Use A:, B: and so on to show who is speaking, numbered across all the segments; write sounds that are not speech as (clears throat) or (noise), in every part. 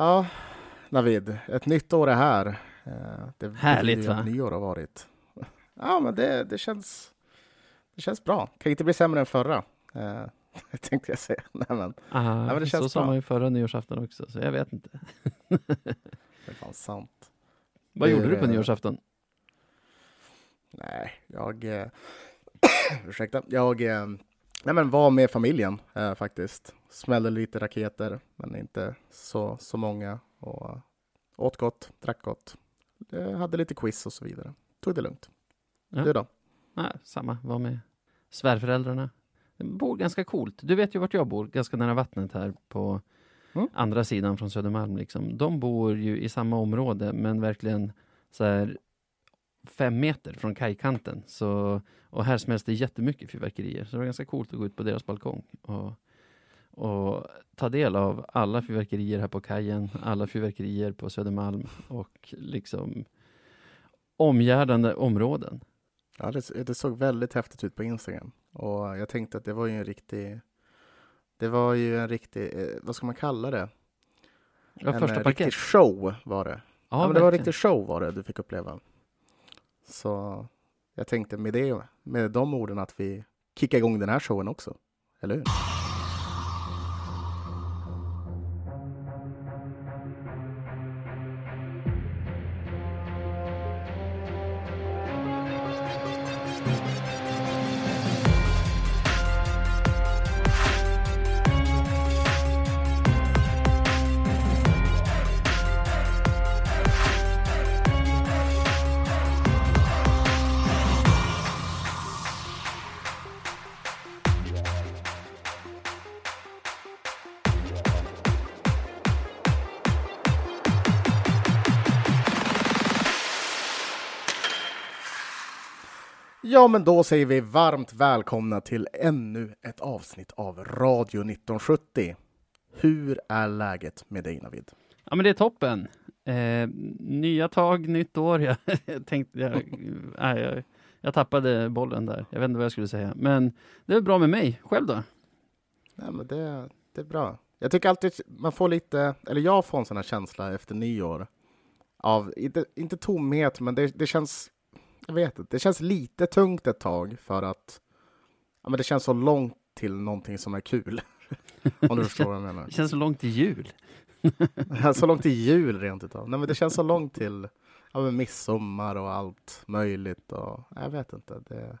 A: Ja, Navid, ett nytt år är här. Eh, det
B: Härligt va?
A: Nyår har varit. (laughs) Ja, men det, det, känns, det känns bra. Kan inte bli sämre än förra. Eh, (laughs) tänkte jag säga. Nej, men,
B: Aha,
A: nej, men det känns
B: så sa man ju förra nyårsafton också, så jag vet inte. (laughs)
A: Det är fan sant.
B: Vad
A: Det-
B: gjorde du på nyårsafton?
A: Nej, jag... Eh, (coughs) ursäkta. Jag eh, nej, men var med familjen eh, faktiskt. Smällde lite raketer, men inte så, så många. Och åt gott, drack gott. Eh, hade lite quiz och så vidare. Tog det lugnt.
B: Ja.
A: Du då?
B: Nej, samma, var med svärföräldrarna. Bor ganska coolt. Du vet ju vart jag bor, ganska nära vattnet här på
A: Mm.
B: andra sidan från Södermalm. Liksom. De bor ju i samma område, men verkligen så här fem meter från kajkanten. Så, och här smälls det jättemycket fyrverkerier, så det var ganska coolt att gå ut på deras balkong och, och ta del av alla fyrverkerier här på kajen, alla fyrverkerier på Södermalm och liksom omgärdande områden.
A: Ja, det, det såg väldigt häftigt ut på Instagram. Och jag tänkte att det var ju en riktig... Det var ju en riktig, eh, vad ska man kalla det?
B: Ja,
A: en
B: första
A: eh,
B: parkett.
A: riktig show var det. Ja, men det var en riktig show var det du fick uppleva. Så jag tänkte med det, med de orden att vi kickar igång den här showen också. Eller hur? Ja, men då säger vi varmt välkomna till ännu ett avsnitt av Radio 1970. Hur är läget med dig Navid?
B: Ja, men det är toppen. Eh, nya tag, nytt år. (laughs) Jag tänkte, jag, nej, jag, jag tappade bollen där. Jag vet inte vad jag skulle säga. Men det är bra med mig. Själv då?
A: Nej, men det, det är bra. Jag tycker alltid man får lite, eller jag får en sån här känsla efter nyår av, inte, inte tomhet, men det, det känns, jag vet inte, det känns lite tungt ett tag för att ja, men det känns så långt till någonting som är kul. Om du förstår vad jag menar. (laughs)
B: Det känns så långt till jul. (laughs)
A: så långt till jul rent utav. Nej, men det känns så långt till ja, men midsommar och allt möjligt. Och, jag vet inte. Det,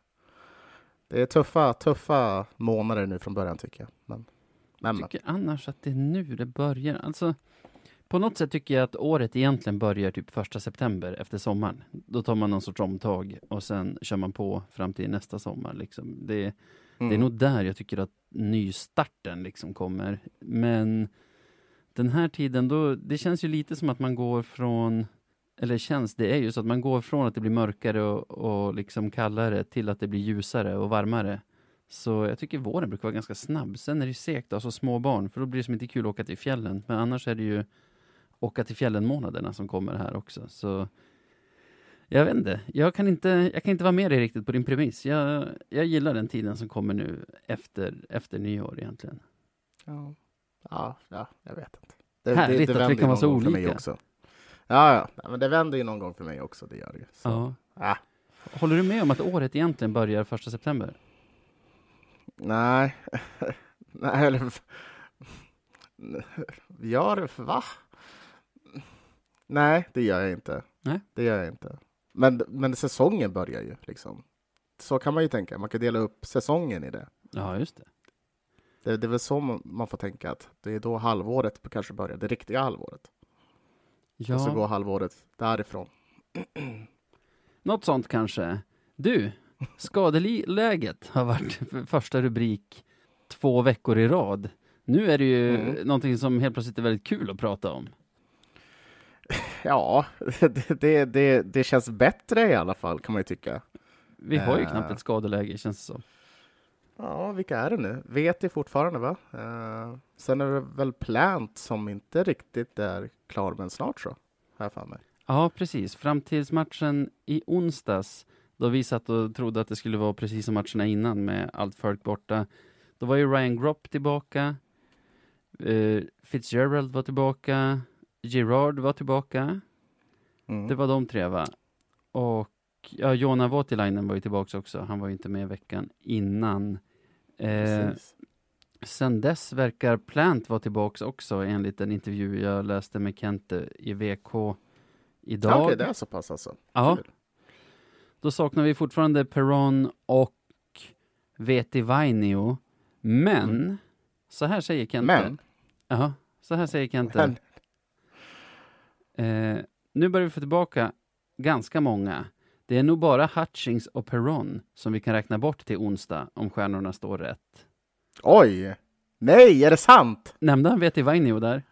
A: det är tuffa, tuffa månader nu från början tycker jag. Men, men,
B: Jag tycker annars att det är nu det börjar. Alltså, på något sätt tycker jag att året egentligen börjar typ första september efter sommaren. Då tar man någon sorts omtag och sen kör man på fram till nästa sommar. Liksom. Det, Det är
A: Mm.
B: nog där jag tycker att nystarten liksom kommer. Men den här tiden, då, det känns ju lite som att man går från, eller känns, det är ju så att man går från att det blir mörkare och, och liksom kallare till att det blir ljusare och varmare. Så jag tycker våren brukar vara ganska snabb. Sen är det ju segt, alltså små barn, för då blir det som inte kul att åka till fjällen. Men annars är det ju åka till fjällen-månaderna som kommer här också. Så jag vet inte, jag kan inte, jag kan inte vara med dig riktigt på din premiss. Jag, jag gillar den tiden som kommer nu efter, efter nyår egentligen.
A: Ja. Ja, ja, jag vet inte. Det,
B: Härligt att vi kan vara så olika.
A: Också. Ja, ja, men det vänder ju någon gång för mig också, det gör det. Så,
B: Ja.
A: ja.
B: Håller du med om att året egentligen börjar första september?
A: Nej, (laughs) nej, eller... (laughs) Gör det? Va? Nej, det gör jag inte.
B: Nej.
A: Det gör jag inte. Men, men säsongen börjar ju liksom. Så kan man ju tänka. Man kan dela upp säsongen i det.
B: Ja, just det.
A: Det, det är väl så man- får tänka att det är då halvåret kanske börjar, det riktiga halvåret. Och så
B: Ja,
A: går halvåret därifrån. (clears throat)
B: något sånt kanske. Du, skadeläget har varit för (laughs) första rubrik två veckor i rad. Nu är det ju
A: Mm.
B: någonting som helt plötsligt är väldigt kul att prata om.
A: Ja, (laughs) det, det, det, det känns bättre i alla fall kan man ju tycka.
B: Vi har ju
A: Eh.
B: knappt ett skadeläge, känns det som.
A: Ja, vilka är det nu? Vet det fortfarande va? Eh, sen är det väl Plant som inte riktigt är klar, men snart så. Har jag för mig.
B: Ja, precis. Fram tills matchen i onsdags, då vi satt och trodde att det skulle vara precis som matcherna innan med allt folk borta. Då var ju Ryan Gropp tillbaka. Eh, Fitzgerald var tillbaka. Gerard var tillbaka.
A: Mm.
B: Det var de tre va? Och ja, Jona Voutilainen var ju tillbaka också. Han var ju inte med veckan innan. Eh, sen dess verkar Plant vara tillbaka också enligt en intervju jag läste med Kente i VK idag.
A: Ja, Okej, det är så pass alltså.
B: Ja.
A: Kul.
B: Då saknar vi fortfarande Perron och Vetivainio. Men,
A: Mm.
B: så här säger Kente.
A: Men,
B: Ja, så här säger Kente.
A: men
B: Eh, nu börjar vi få tillbaka ganska många. Det är nog bara Hutchings och Perron som vi kan räkna bort till onsdag om stjärnorna står rätt.
A: oj! Nej, är det sant?
B: Nämnde han Vetivainio där?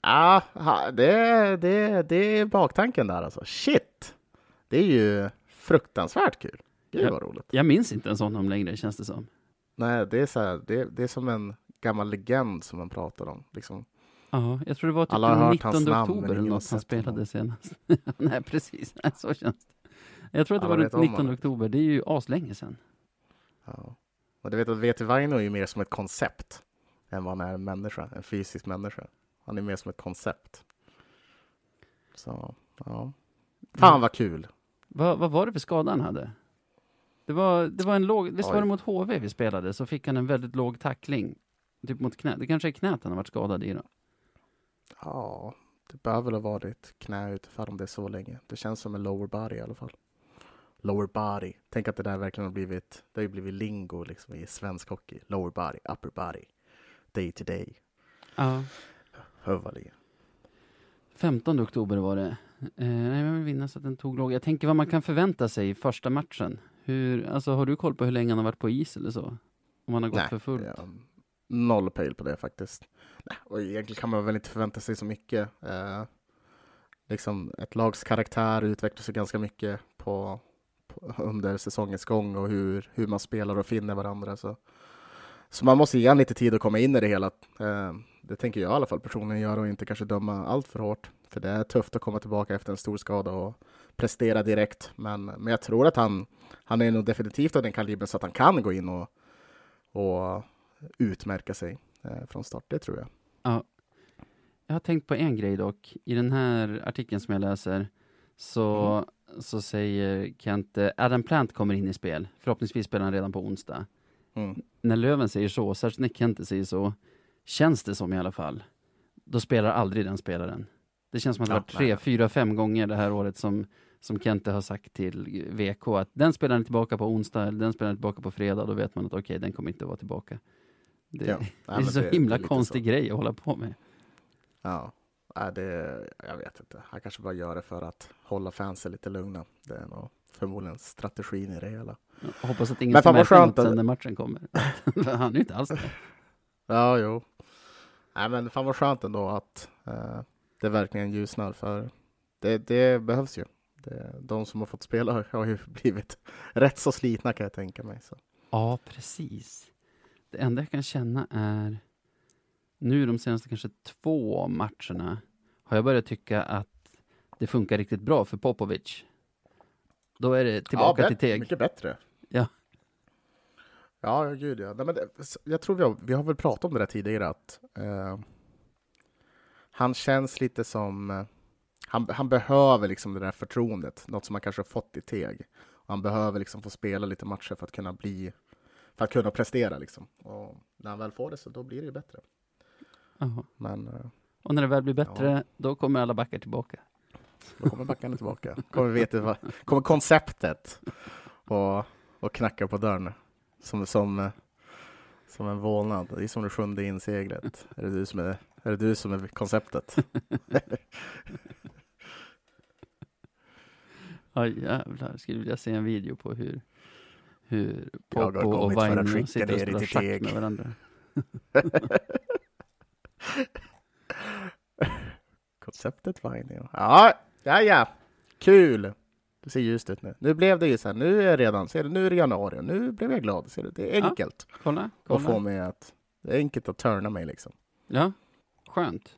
A: Ja, ha- det, det, det är baktanken där alltså. Shit! Det är ju fruktansvärt kul. Gud vad roligt.
B: Jag minns inte en sån om längre, känns det som.
A: Nej, det är så här, det, det är som en gammal legend som man pratar om. Liksom.
B: Ja, jag tror det var typ
A: Alla har
B: den
A: hört
B: 19
A: hans namn,
B: oktober eller något han spelade senast. (laughs) Nej, precis. Nej, så känns det. Jag tror att det
A: Alla
B: var runt
A: om
B: 19
A: honom.
B: oktober. Det är ju aslänge sedan.
A: Ja. Och du vet att VT Vaino är ju mer som ett koncept än vad han är en människa, en fysisk människa. Han är mer som ett koncept. Så, ja. Fan vad kul!
B: Vad, vad var det för skada han hade? Det var, det var en låg, visst var det mot HV vi spelade, så fick han en väldigt låg tackling. Typ mot knät. Det kanske är knät han har varit skadad i då.
A: Ja, det behöver väl ha varit knä ungefär om det är så länge. Det känns som en lower body i alla fall. Lower body. Tänk att det där verkligen har blivit, det har ju blivit lingo liksom i svensk hockey. Lower body, upper body. Day to day.
B: Ja.
A: Hövaliga.
B: 15 oktober var det. Eh, jag vill minnas att den tog låg. Jag tänker vad man kan förvänta sig i första matchen. Hur, alltså, har du koll på hur länge han har varit på is eller så? Om han har gått
A: Nej,
B: för fullt?
A: Ja, noll pejl på det faktiskt. Nej, och egentligen kan man väl inte förvänta sig så mycket. Eh, liksom ett lags karaktär utvecklas ju ganska mycket på, på, under säsongens gång och hur, hur man spelar och finner varandra. Så, så man måste ge han lite tid att komma in i det hela. Eh, det tänker jag i alla fall personligen göra och inte kanske döma allt för hårt. För det är tufft att komma tillbaka efter en stor skada och prestera direkt. Men, men jag tror att han, han är nog definitivt av den kalibern så att han kan gå in och, och utmärka sig från start. Det tror jag.
B: Jag har tänkt på en grej dock. I den här artikeln som jag läser så,
A: Mm.
B: så säger Kent, eh, Adam Plant kommer in i spel. Förhoppningsvis spelar han redan på onsdag.
A: Mm.
B: När Löven säger så, särskilt när Kente säger så, känns det som i alla fall. Då spelar aldrig den spelaren. Det känns som att det
A: Ja,
B: varit tre,
A: nej.
B: fyra, fem gånger det här året som, som Kente har sagt till VK att den spelaren är tillbaka på onsdag, eller den spelaren är tillbaka på fredag, då vet man att okej, den kommer inte att vara tillbaka. Det,
A: Ja. (laughs)
B: det är
A: men
B: så
A: det-
B: himla konstig
A: så.
B: grej att hålla på med.
A: Ja, Nej, det, jag vet inte. Han kanske bara gör det för att hålla fansen lite lugna. Det är nog förmodligen strategin i det hela.
B: Jag hoppas att ingen
A: Men
B: något
A: att-
B: sen när matchen kommer. (laughs) Han är ju inte alls det.
A: Ja, jo. Nej, men fan vad skönt ändå att eh, det verkligen ljusnar för det, det behövs ju. Det, de som har fått spela har ju (laughs) blivit rätt så slitna kan jag tänka mig. Så.
B: Ja, precis. Det enda jag kan känna är nu de senaste kanske två matcherna har jag börjat tycka att det funkar riktigt bra för Popovic. Då är det tillbaka
A: ja,
B: till Teg.
A: Mycket bättre.
B: Ja.
A: Ja, gud ja. Nej, men det, jag tror vi har, vi har väl pratat om det där tidigare att eh, han känns lite som eh, han, han behöver liksom det där förtroendet, något som han kanske har fått i Teg. Han behöver liksom få spela lite matcher för att kunna bli för att kunna prestera liksom. Och när han väl får det så då blir det ju bättre. Men eh,
B: Och när det väl blir bättre, då kommer alla backar tillbaka.
A: då kommer backarna tillbaka. Kommer, veta kommer konceptet och, och knackar på dörren som, som, som en vålnad. Det är som det sjunde inseglet. Är det du som är, är, det du som är konceptet? (laughs)
B: Ja jävlar, skulle vilja se en video på hur, hur Popo och Vainio sitter och spelar schack med varandra. (laughs)
A: Konceptet Vainio. Ja, ja, ja. Kul! Det ser ljust ut nu. Nu blev det ju så här, nu är jag redan, ser du, nu är det januari, nu blev jag glad. Ser du? Det är
B: Ja,
A: enkelt
B: Kolla,
A: att få
B: kolla.
A: mig att, det är enkelt att turna mig liksom.
B: Ja, skönt.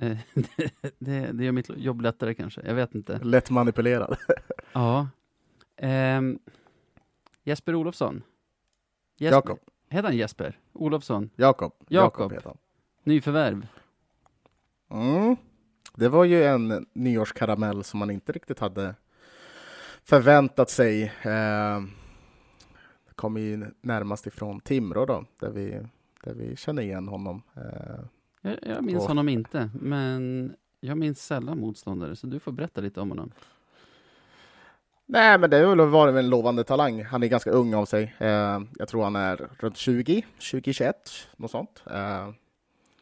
B: Eh, (laughs) det, det, det gör mitt jobb lättare kanske, jag vet inte.
A: Lätt manipulerad.
B: Ja. Ehm, Jesper Olofsson. Jesper,
A: Jakob,
B: Heter han Jesper? Olofsson?
A: Jakob,
B: Jakob.
A: heter han.
B: Nyförvärv?
A: Mm. Det var ju en nyårskaramell som man inte riktigt hade förväntat sig. Eh, kommer ju närmast ifrån Timrå då, där vi, där vi känner igen honom. Eh,
B: Jag, jag minns
A: Och-
B: honom inte, men jag minns sällan motståndare, så du får berätta lite om honom.
A: Nej, men det har väl varit en lovande talang. Han är ganska ung av sig. Eh, jag tror han är runt 20, 20-21, något sånt. Eh,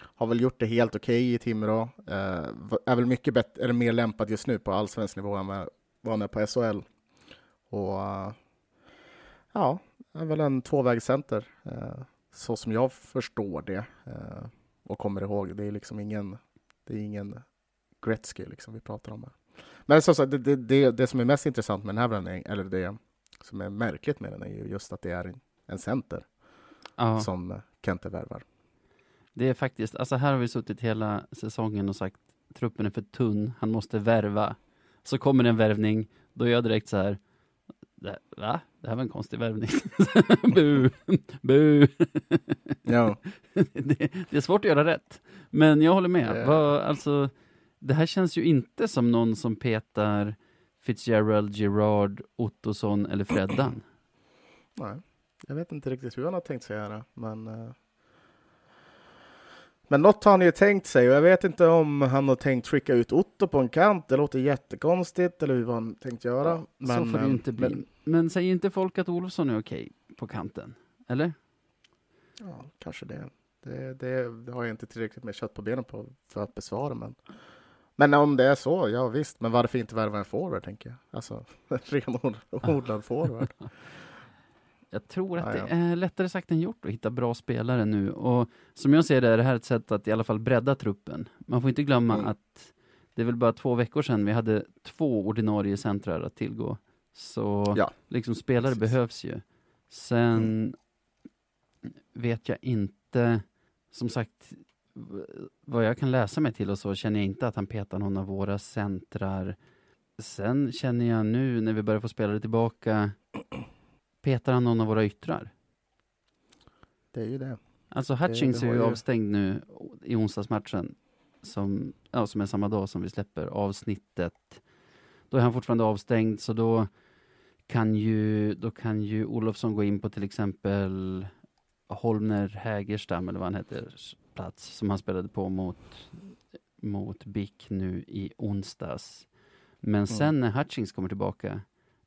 A: har väl gjort det helt okej i Timrå. Eh, är väl mycket bättre, eller mer lämpad just nu på allsvensk nivå än vad vad han är på SHL. Och eh, ja, är väl en tvåvägscenter, eh, så som jag förstår det eh, och kommer ihåg. Det är liksom ingen, det är ingen Gretzky liksom vi pratar om här. Men som sagt, det, det, det, det som är mest intressant med den här värvningen, eller det som är märkligt med den, är ju just att det är en, en center
B: Ja,
A: som Kente värvar.
B: det är faktiskt, alltså här har vi suttit hela säsongen och sagt truppen är för tunn, han måste värva. Så kommer en värvning, då är jag direkt så här, "Det- va? Det här var en konstig värvning. (laughs) bu, bu.
A: Ja, (laughs)
B: det, det är svårt att göra rätt. Men jag håller med.
A: Ja.
B: Vad, alltså, det här känns ju inte som någon som petar Fitzgerald, Gerard, Ottosson eller Freddan. (clears throat)
A: nej. Jag vet inte riktigt hur han har tänkt sig göra, men eh, men något har han ju tänkt sig och jag vet inte om han har tänkt skicka ut Otto på en kant. Det låter jättekonstigt eller hur han tänkt göra.
B: så får det
A: eh,
B: ju inte bli.
A: Men,
B: Men säger inte folk att Olofsson är okej på kanten? Eller?
A: ja, kanske det. Det, det. det har jag inte tillräckligt med kött på benen på för att besvara. Men, men om det är så, ja visst. Men varför inte värva en forward, tänker jag. Alltså, (laughs) renodlad forward. (laughs)
B: Jag tror att det är lättare sagt än gjort att hitta bra spelare nu. Och som jag ser det är det här ett sätt att i alla fall bredda truppen. Man får inte glömma
A: Mm.
B: att det är väl bara två veckor sedan vi hade två ordinarie centrar att tillgå. Så
A: Ja.
B: liksom spelare
A: Precis.
B: behövs ju. Sen vet jag inte, som sagt, vad jag kan läsa mig till och så känner jag inte att han petar någon av våra centrar. Sen känner jag nu när vi börjar få spelare tillbaka, petar han någon av våra yttrar?
A: Det är ju det.
B: Alltså Hutchings
A: det
B: är ju
A: har ju-
B: avstängd nu i onsdagsmatchen, som, ja, som är samma dag som vi släpper avsnittet. Då är han fortfarande avstängd, så då kan ju, då kan ju Olofsson gå in på till exempel Holmner Hägerstam, eller vad han heter, plats som han spelade på mot, mot BIK nu i onsdags. Men sen när Hutchings kommer tillbaka,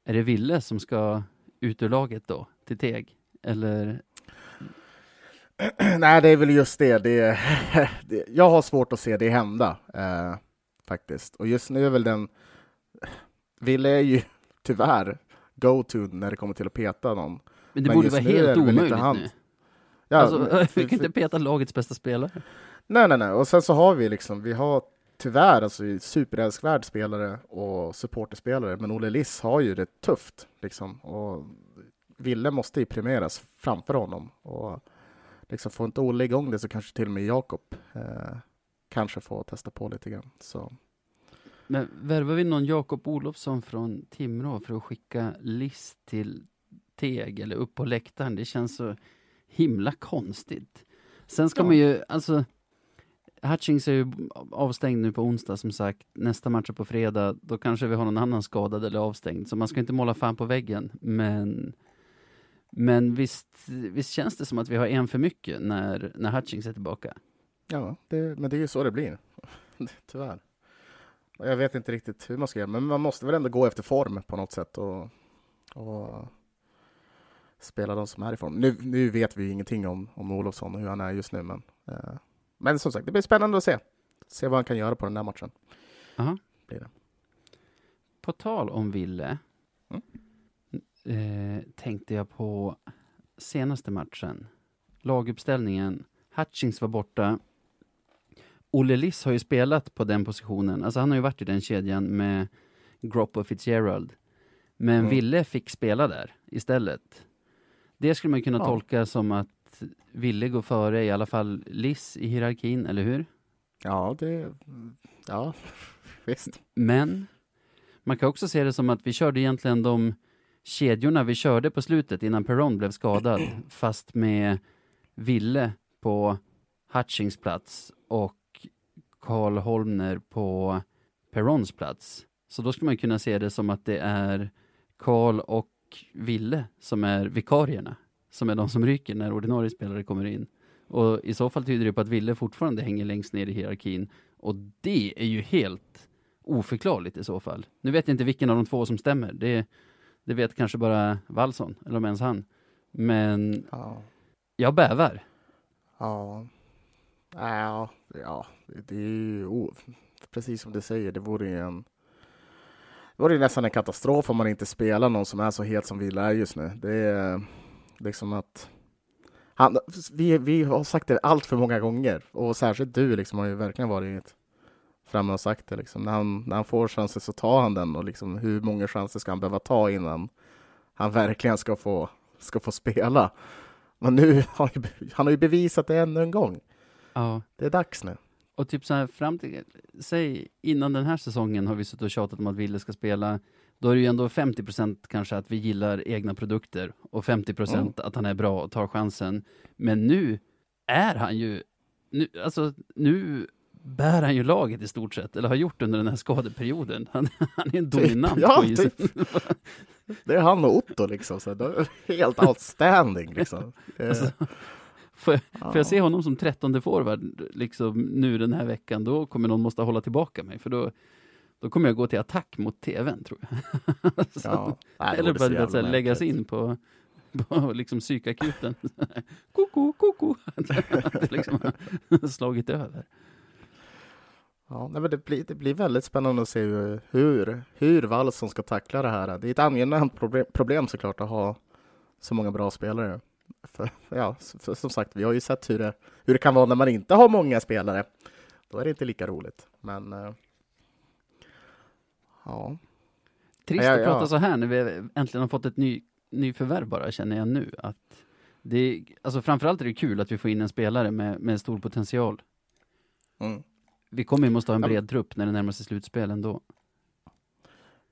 B: är det Ville som ska ut ur laget då, till Teg? Eller (clears throat)
A: Nej, det är väl just det. det, (laughs) det jag har svårt att se det hända, eh, faktiskt. Och just nu är väl den... Ville är ju (laughs) tyvärr go-to när det kommer till att peta någon.
B: Men det
A: Men
B: borde vara helt omöjligt nu.
A: Ja,
B: alltså, kan (laughs) inte peta lagets bästa spelare.
A: Nej, nej, nej. Och sen så har vi liksom, vi har tyvärr alltså superälskvärd spelare och supporterspelare, men Olle Liss har ju det tufft liksom. Och Ville måste ju premieras framför honom. Och liksom får inte Olle igång det så kanske till och med Jakob eh, kanske får testa på lite grann. Så
B: Men värvar vi någon Jakob Olofsson från Timrå för att skicka list till Teg eller upp på läktaren? Det känns så himla konstigt. Sen ska
A: Ja.
B: man ju, alltså Hutchings är ju avstängd nu på onsdag som sagt. Nästa match är på fredag. Då kanske vi har någon annan skadad eller avstängd. Så man ska inte måla fan på väggen. Men, men visst, visst känns det som att vi har en för mycket när, när Hutchings är tillbaka.
A: ja, det, men det är ju så det blir. (laughs) tyvärr. Jag vet inte riktigt hur man ska göra, men man måste väl ändå gå efter form på något sätt och, och spela de som är i form. Nu, nu vet vi ju ingenting om, om Olofsson och hur han är just nu, men, eh, men som sagt, det blir spännande att se. Se vad han kan göra på den här matchen.
B: Aha.
A: Blir det.
B: På tal om Ville,
A: Mm.
B: eh, tänkte jag på senaste matchen. Laguppställningen. Hutchings var borta. Olle Liss har ju spelat på den positionen. Alltså han har ju varit i den kedjan med Gropp och Fitzgerald. Men
A: Mm.
B: Ville fick spela där istället. Det skulle man kunna
A: Ja.
B: tolka som att Ville går före i alla fall Liss i hierarkin, eller hur?
A: Ja, det... Ja, (laughs) visst.
B: Men man kan också se det som att vi körde egentligen de kedjorna vi körde på slutet innan Perron blev skadad, (clears throat) fast med Ville på Hutchings plats och Karl Holmner på Perrons plats. Så då skulle man kunna se det som att det är Karl och Ville som är vikarierna, som är de som ryker när ordinarie spelare kommer in. Och i så fall tyder det på att Ville fortfarande hänger längst ner i hierarkin. Och det är ju helt oförklarligt i så fall. Nu vet jag inte vilken av de två som stämmer. Det, det vet kanske bara Wallson, eller om ens han. Men
A: Ja.
B: jag bävar.
A: Ja. Ja, ja, det är ju oh, precis som du säger, det vore ju en det vore ju nästan en katastrof om man inte spelar någon som är så het som Villa är just nu. Det är liksom att han, vi, vi har sagt det allt för många gånger och särskilt du liksom har ju verkligen varit framme och sagt det. Liksom. När, han, när han får chansen så tar han den och liksom, hur många chanser ska han behöva ta innan han verkligen ska få, ska få spela? Men nu har han har ju bevisat det ännu en gång.
B: Ja.
A: Det är dags nu.
B: Och typ så här fram till, säg innan den här säsongen har vi suttit och tjatat om att Ville ska spela. Då är det ju ändå 50% kanske att vi gillar egna produkter och 50
A: Mm.
B: att han är bra och tar chansen. Men nu är han ju, nu, alltså nu bär han ju laget i stort sett, eller har gjort under den här skadeperioden. Han, han är en dominant
A: ja,
B: på isen.
A: typ. Det är han och Otto liksom. Så helt (laughs) outstanding liksom.
B: Alltså, Får jag,
A: ja.
B: får jag se honom som trettonde forward liksom nu den här veckan, då kommer någon måste hålla tillbaka mig, för då, då kommer jag gå till attack mot tvn, tror jag. (laughs) Så-
A: Ja. Nej,
B: Eller bara så här, läggas in på, på liksom psykakuten. (laughs) koko, koko. (laughs) Liksom slagit över.
A: Ja, nej, men det, blir, det blir väldigt spännande att se hur, hur, hur Wallson ska tackla det här. Det är ett angenämt problem, problem såklart att ha så många bra spelare. För, ja, för, som sagt, vi har ju sett hur det, hur det kan vara när man inte har många spelare. Då är det inte lika roligt. Men eh, ja,
B: Trist
A: Ja,
B: att
A: ja.
B: prata så här när vi äntligen har fått ett ny, ny förvärv bara, känner jag nu. Att det, alltså framförallt är det kul att vi får in en spelare med, med stor potential.
A: mm.
B: Vi kommer ju måste ha en
A: Ja,
B: bred trupp när det närmar sig slutspel ändå.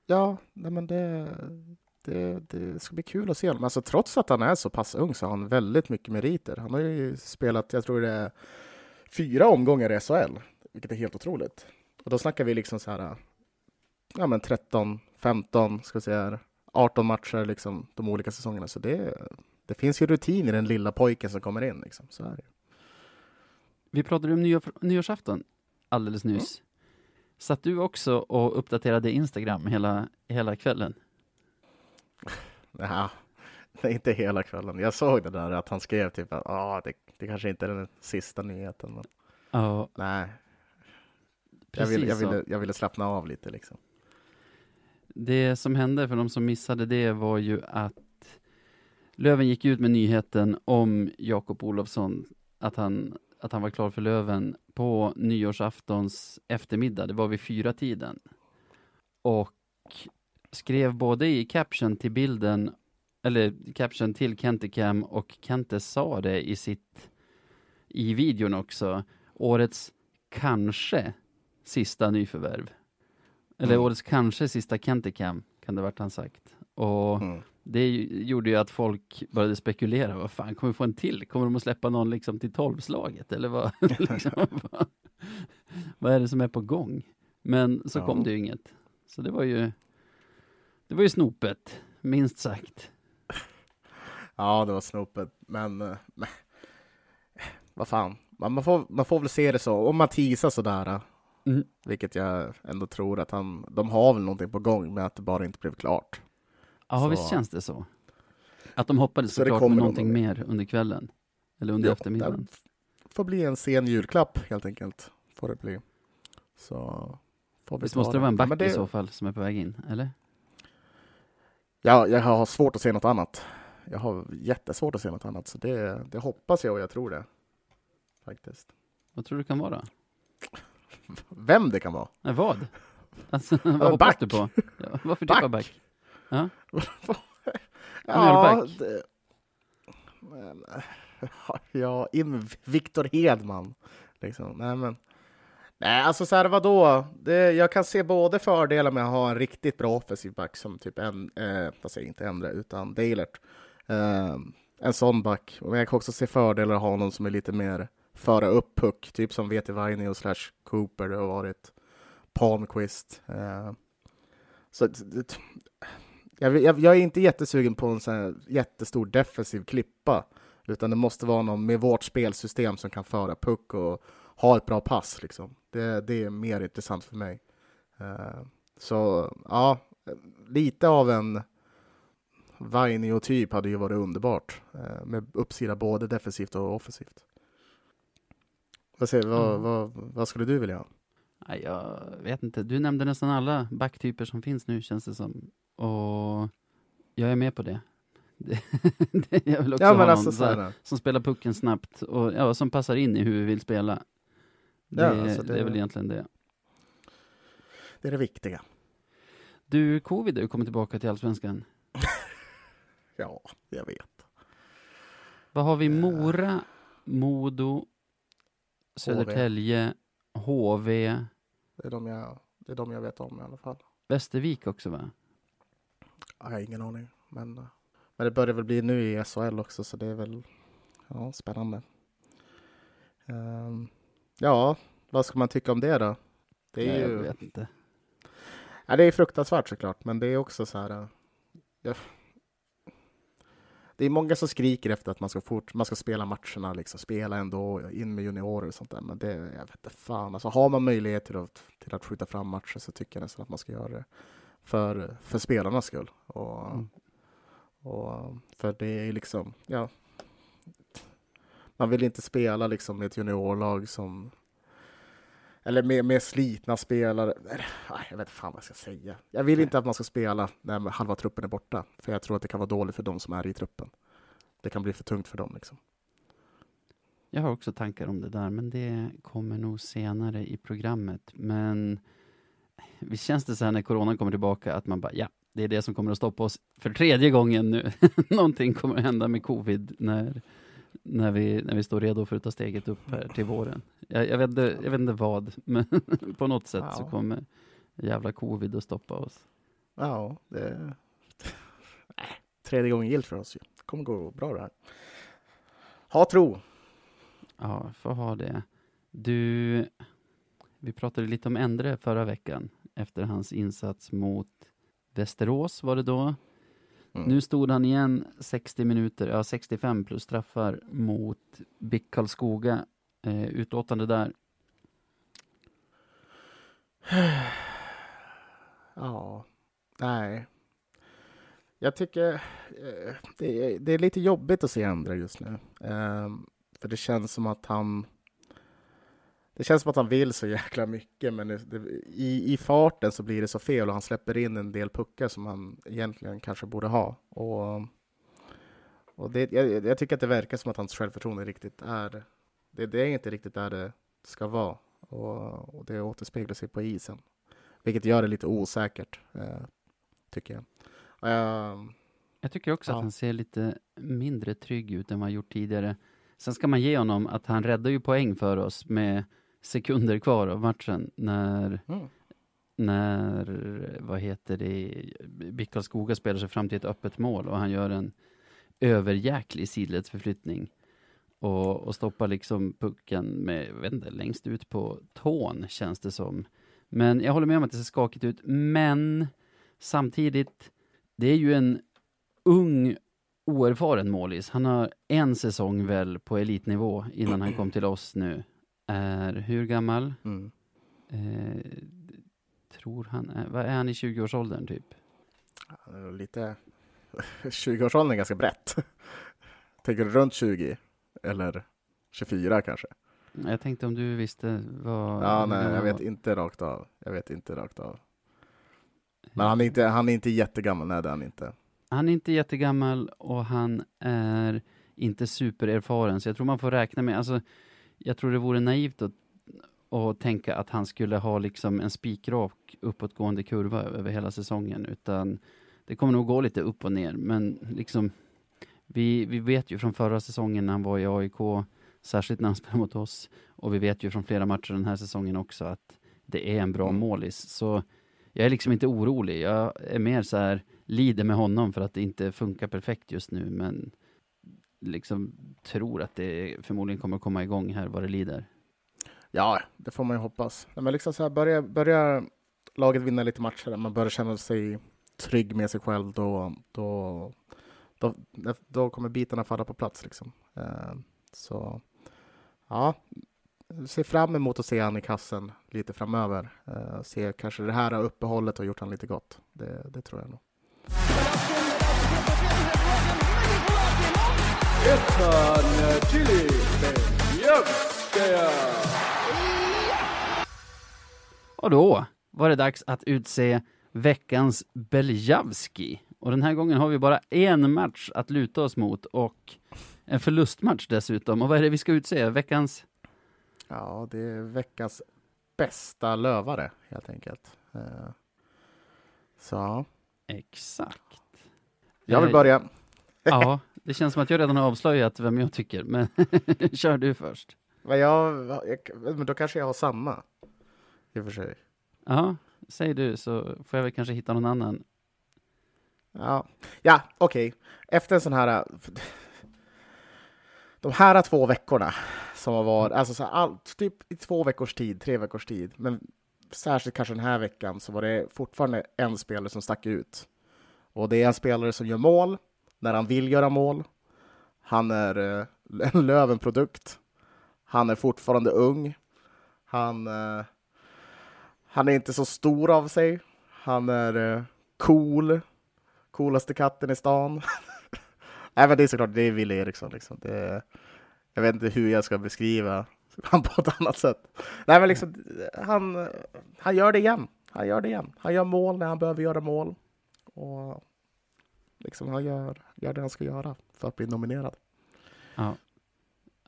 A: ja nej, men det, det, det ska bli kul att se honom. Alltså, trots att han är så pass ung så har han väldigt mycket meriter. Han har ju spelat, jag tror det är fyra omgångar i SHL, vilket är helt otroligt. Och då snackar vi liksom så här, ja men 13, 15, ska vi säga, här, 18 matcher liksom de olika säsongerna. Så det, det finns ju rutin i den lilla pojken som kommer in liksom. Så är det.
B: Vi pratade om nyår, nyårsafton alldeles nyss. Satt du också och uppdaterade Instagram hela, hela kvällen?
A: Är inte hela kvällen. Jag såg det där att han skrev typ att ah, det, det kanske inte är den sista nyheten. Men
B: Ja,
A: nej, jag ville, jag, ville, jag ville slappna av lite liksom.
B: Det som hände för de som missade det var ju att Löven gick ut med nyheten om Jakob Olofsson, att han, att han var klar för Löven på nyårsaftons eftermiddag, det var vid fyra tiden. Och skrev både i caption till bilden, eller caption till Kenticam och Kente sa det i sitt, i videon också, årets kanske sista nyförvärv. Eller
A: Mm.
B: årets kanske sista Kenticam, kan det varit han sagt. Och
A: Mm.
B: det gjorde ju att folk började spekulera, vad fan, kommer vi få en till? Kommer de att släppa någon liksom till tolvslaget? Eller vad, (laughs) (laughs) liksom, vad, vad är det som är på gång? Men så
A: Ja.
B: kom det ju inget. Så det var ju, det var ju snopet, minst sagt.
A: Ja, det var snopet, men, eh, men vad fan, man, man, får, man får väl se det så. Om man teasar sådär, eh,
B: Mm.
A: vilket jag ändå tror att han, de har väl någonting på gång med att det bara inte blev klart.
B: Ja,
A: Så-
B: visst känns det så. Att de hoppades
A: Så
B: såklart
A: kommer
B: med någonting
A: någon-
B: mer under kvällen. Eller under
A: Ja,
B: eftermiddagen.
A: Det får bli en sen julklapp helt enkelt. Får det bli. Så får vi
B: Visst måste det vara en back
A: det-
B: i så fall som är på väg in, eller?
A: Ja, jag har svårt att se något annat. Jag har jättesvårt att se något annat, så det, det hoppas jag och jag tror det. Faktiskt.
B: Vad tror du det kan vara?
A: Vem det kan vara?
B: Nej, vad? Alltså, (laughs) vad hoppas
A: back.
B: du på? Ja, varför
A: Back.
B: typ av back? Ja, (laughs)
A: Ja, det, (laughs) ja, in Viktor Hedman. Liksom. Nej, men, nej, alltså så här, vadå? Det, jag kan se både fördelar med att ha en riktigt bra offensiv back som typ en, eh, vad säger jag, inte Endre, utan Dalert. Eh, en sån back. Men jag kan också se fördelar att ha någon som är lite mer föra upp puck, typ som VT Vainio slash Cooper, det har varit Palmqvist. Eh, så det, jag, jag, jag, är inte jättesugen på en sån här jättestor defensiv klippa, utan det måste vara någon med vårt spelsystem som kan föra puck och ha ett bra pass. Liksom. Det, det är mer intressant för mig. Uh, så ja, lite av en Vainio-typ hade ju varit underbart uh, med uppsida både defensivt och offensivt. Vad, säger, vad, mm. vad, vad skulle du vilja ha?
B: Jag vet inte. Du nämnde nästan alla backtyper som finns nu känns det som. Och jag är med på det. (laughs) det jag vill också ja, ha alltså, någon här, som spelar pucken snabbt och ja, som passar in i hur vi vill spela. Det, ja, alltså det, det är väl egentligen det.
A: Det är det viktiga.
B: Du, covid har kommit tillbaka till Allsvenskan. (laughs)
A: ja, jag vet.
B: Vad har vi? Mora, Modo, Södertälje, HV.
A: Det är, de jag, det är de jag vet om i alla fall.
B: Västervik också va?
A: Jag har ingen aning. Men, men det börjar väl bli nu i SHL också så det är väl ja, spännande. Um, ja, vad ska man tycka om det då?
B: Det är Nej, ju... Jag vet inte.
A: Ja, det är fruktansvärt såklart, men det är också så här. Uh, ja, det är många som skriker efter att man ska, fort, man ska spela matcherna, liksom, spela ändå, in med juniorer och sånt där. Men det, jag vet inte fan. Alltså, har man möjlighet till att, till att skjuta fram matcher så tycker jag nästan att man ska göra det för, för spelarnas skull. Och, mm. och, för det är liksom, ja. Man vill inte spela liksom med ett juniorlag som eller med, med slitna spelare. Jag vet inte fan vad jag ska säga. Jag vill inte att man ska spela när halva truppen är borta, för jag tror att det kan vara dåligt för de som är i truppen. Det kan bli för tungt för dem. Liksom.
B: Jag har också tankar om det där, men det kommer nog senare i programmet. Men visst känns det så här när coronan kommer tillbaka att man bara, ja, det är det som kommer att stoppa oss för tredje gången nu. (laughs) Någonting kommer att hända med covid när när vi, när vi står redo för att ta steget upp här till våren. Jag, jag, vet, inte, jag vet inte vad, (laughs) men på något sätt ja. så kommer jävla covid att stoppa oss.
A: Ja, det äh, (laughs) tredje gången gilt för oss. Det kommer gå bra det här. Ha tro!
B: Ja, får ha det. Du, vi pratade lite om Endre förra veckan efter hans insats mot Västerås var det då. Mm. Nu stod han igen 60 minuter, ja 65 plus straffar mot BIK Karlskoga. Eh, utlåtande där? (sighs)
A: Ja, nej. Jag tycker eh, det, är, det, är, lite jobbigt att se andra just nu. Eh, för det känns som att han det känns som att han vill så jäkla mycket, men det, i, i farten så blir det så fel och han släpper in en del puckar som han egentligen kanske borde ha. Och, och det, jag, jag tycker att det verkar som att hans självförtroende riktigt är det, det är inte riktigt där det ska vara och, och det återspeglar sig på isen, vilket gör det lite osäkert, eh, tycker jag.
B: Uh, jag tycker också ja. att han ser lite mindre trygg ut än vad han gjort tidigare. Sen ska man ge honom att han räddar ju poäng för oss med sekunder kvar av matchen när, mm. när vad heter det, BIK Skoga spelar sig fram till ett öppet mål och han gör en överjäklig sidledsförflyttning och, och stoppar liksom pucken med, vet inte, längst ut på tån känns det som. Men jag håller med om att det ser skakigt ut, men samtidigt, det är ju en ung oerfaren målis. Han har en säsong väl på elitnivå innan han kom till oss nu är hur gammal? Mm. Eh, tror han är, vad är han i 20-årsåldern typ?
A: Lite (laughs) 20-årsåldern är ganska brett. (laughs) Tänker du runt 20? Eller 24 kanske?
B: Jag tänkte om du visste vad...
A: Ja, nej, jag vet inte rakt av. Jag vet inte rakt av. Men han är inte, han är inte jättegammal, nej det är han inte.
B: Han är inte jättegammal och han är inte supererfaren, så jag tror man får räkna med, alltså jag tror det vore naivt att, att tänka att han skulle ha liksom en spikrak uppåtgående kurva över hela säsongen, utan det kommer nog gå lite upp och ner, men liksom vi, vi vet ju från förra säsongen när han var i AIK, särskilt när han (laughs) spelade mot oss, och vi vet ju från flera matcher den här säsongen också att det är en bra mm. målis. Så jag är liksom inte orolig. Jag är mer så här, lider med honom för att det inte funkar perfekt just nu, men liksom tror att det förmodligen kommer komma igång här vad det lider.
A: Ja, det får man ju hoppas. Men liksom så här, börjar, börjar laget vinna lite matcher, man börjar känna sig trygg med sig själv, då, då, då, då kommer bitarna falla på plats. Liksom. Eh, så ja, ser fram emot att se han i kassen lite framöver. Eh, se kanske det här uppehållet har gjort han lite gott. Det, det tror jag nog.
B: Och då var det dags att utse veckans Beljavski. Och den här gången har vi bara en match att luta oss mot och en förlustmatch dessutom. Och vad är det vi ska utse? Veckans?
A: Ja, det är veckans bästa lövare helt enkelt. Eh, så.
B: Exakt.
A: Jag vill
B: Eh,
A: börja.
B: Ja, (laughs) det känns som att jag redan har avslöjat vem jag tycker, men (laughs) kör du först.
A: Men, jag, men då kanske jag har samma. I och för sig.
B: Ja, säg du så får jag väl kanske hitta någon annan.
A: Ja, ja okej. Efter en sån här... De här två veckorna som har varit, alltså så all, typ i två veckors tid, tre veckors tid, men särskilt kanske den här veckan så var det fortfarande en spelare som stack ut. Och det är en spelare som gör mål när han vill göra mål. Han är eh, (laughs) en Lövenprodukt. Han är fortfarande ung. Han, eh, han är inte så stor av sig. Han är eh, cool. Coolaste katten i stan. (laughs) Nej, men det är såklart, det är Wille Eriksson. Liksom. Det, jag vet inte hur jag ska beskriva han på ett annat sätt. Nej, men liksom, han, han gör det igen. Han gör det igen. Han gör mål när han behöver göra mål. Och liksom, han gör, gör det han ska göra för att bli nominerad.
B: Ja,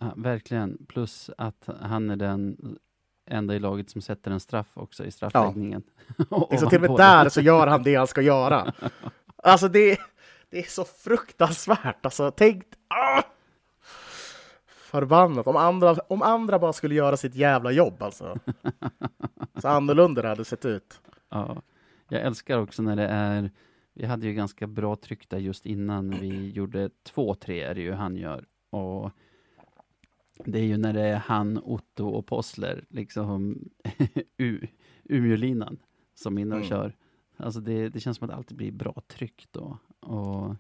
B: ja, verkligen. Plus att han är den enda i laget som sätter en straff också i straffläggningen. Ja.
A: Liksom, (laughs) till och med där så gör han det han ska göra. (laughs) Alltså det, det är så fruktansvärt. Alltså, tänk... Ah! Förbannat. Om andra, om andra bara skulle göra sitt jävla jobb alltså. (laughs) Så annorlunda det hade sett ut.
B: Ja, jag älskar också när det är, vi hade ju ganska bra tryck där just innan vi (clears throat) gjorde två, tre är det ju han gör. Och det är ju när det är han, Otto och Possler, liksom (laughs) Umeålinan som är inne och
A: Mm.
B: kör. Alltså det, det känns som att det alltid blir bra tryck då. Och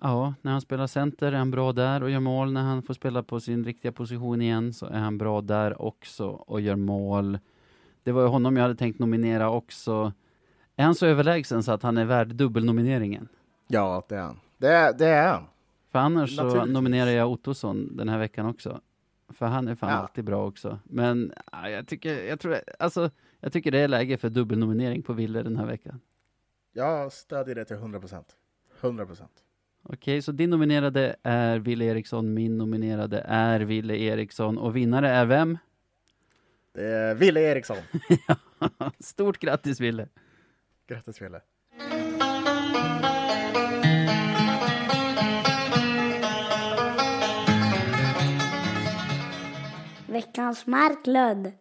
B: ja, när han spelar center är han bra där och gör mål. När han får spela på sin riktiga position igen så är han bra där också och gör mål. Det var ju honom jag hade tänkt nominera också. Är han så överlägsen så att han är värd dubbelnomineringen?
A: Ja, det är han. Det är, det är han.
B: För annars så nominerar jag Ottosson den här veckan också. För han är fan
A: Ja.
B: alltid bra också. Men ja, jag tycker, jag tror, alltså, jag tycker det är läge för dubbelnominering på Wille den här veckan.
A: Jag stödjer det till 100 procent. 100 procent.
B: Okej, så din nominerade är Wille Eriksson, min nominerade är Wille Eriksson och vinnare är vem?
A: Det är Wille Eriksson. (laughs)
B: Stort grattis Wille!
A: Grattis Wille.
C: Veckans Marklund.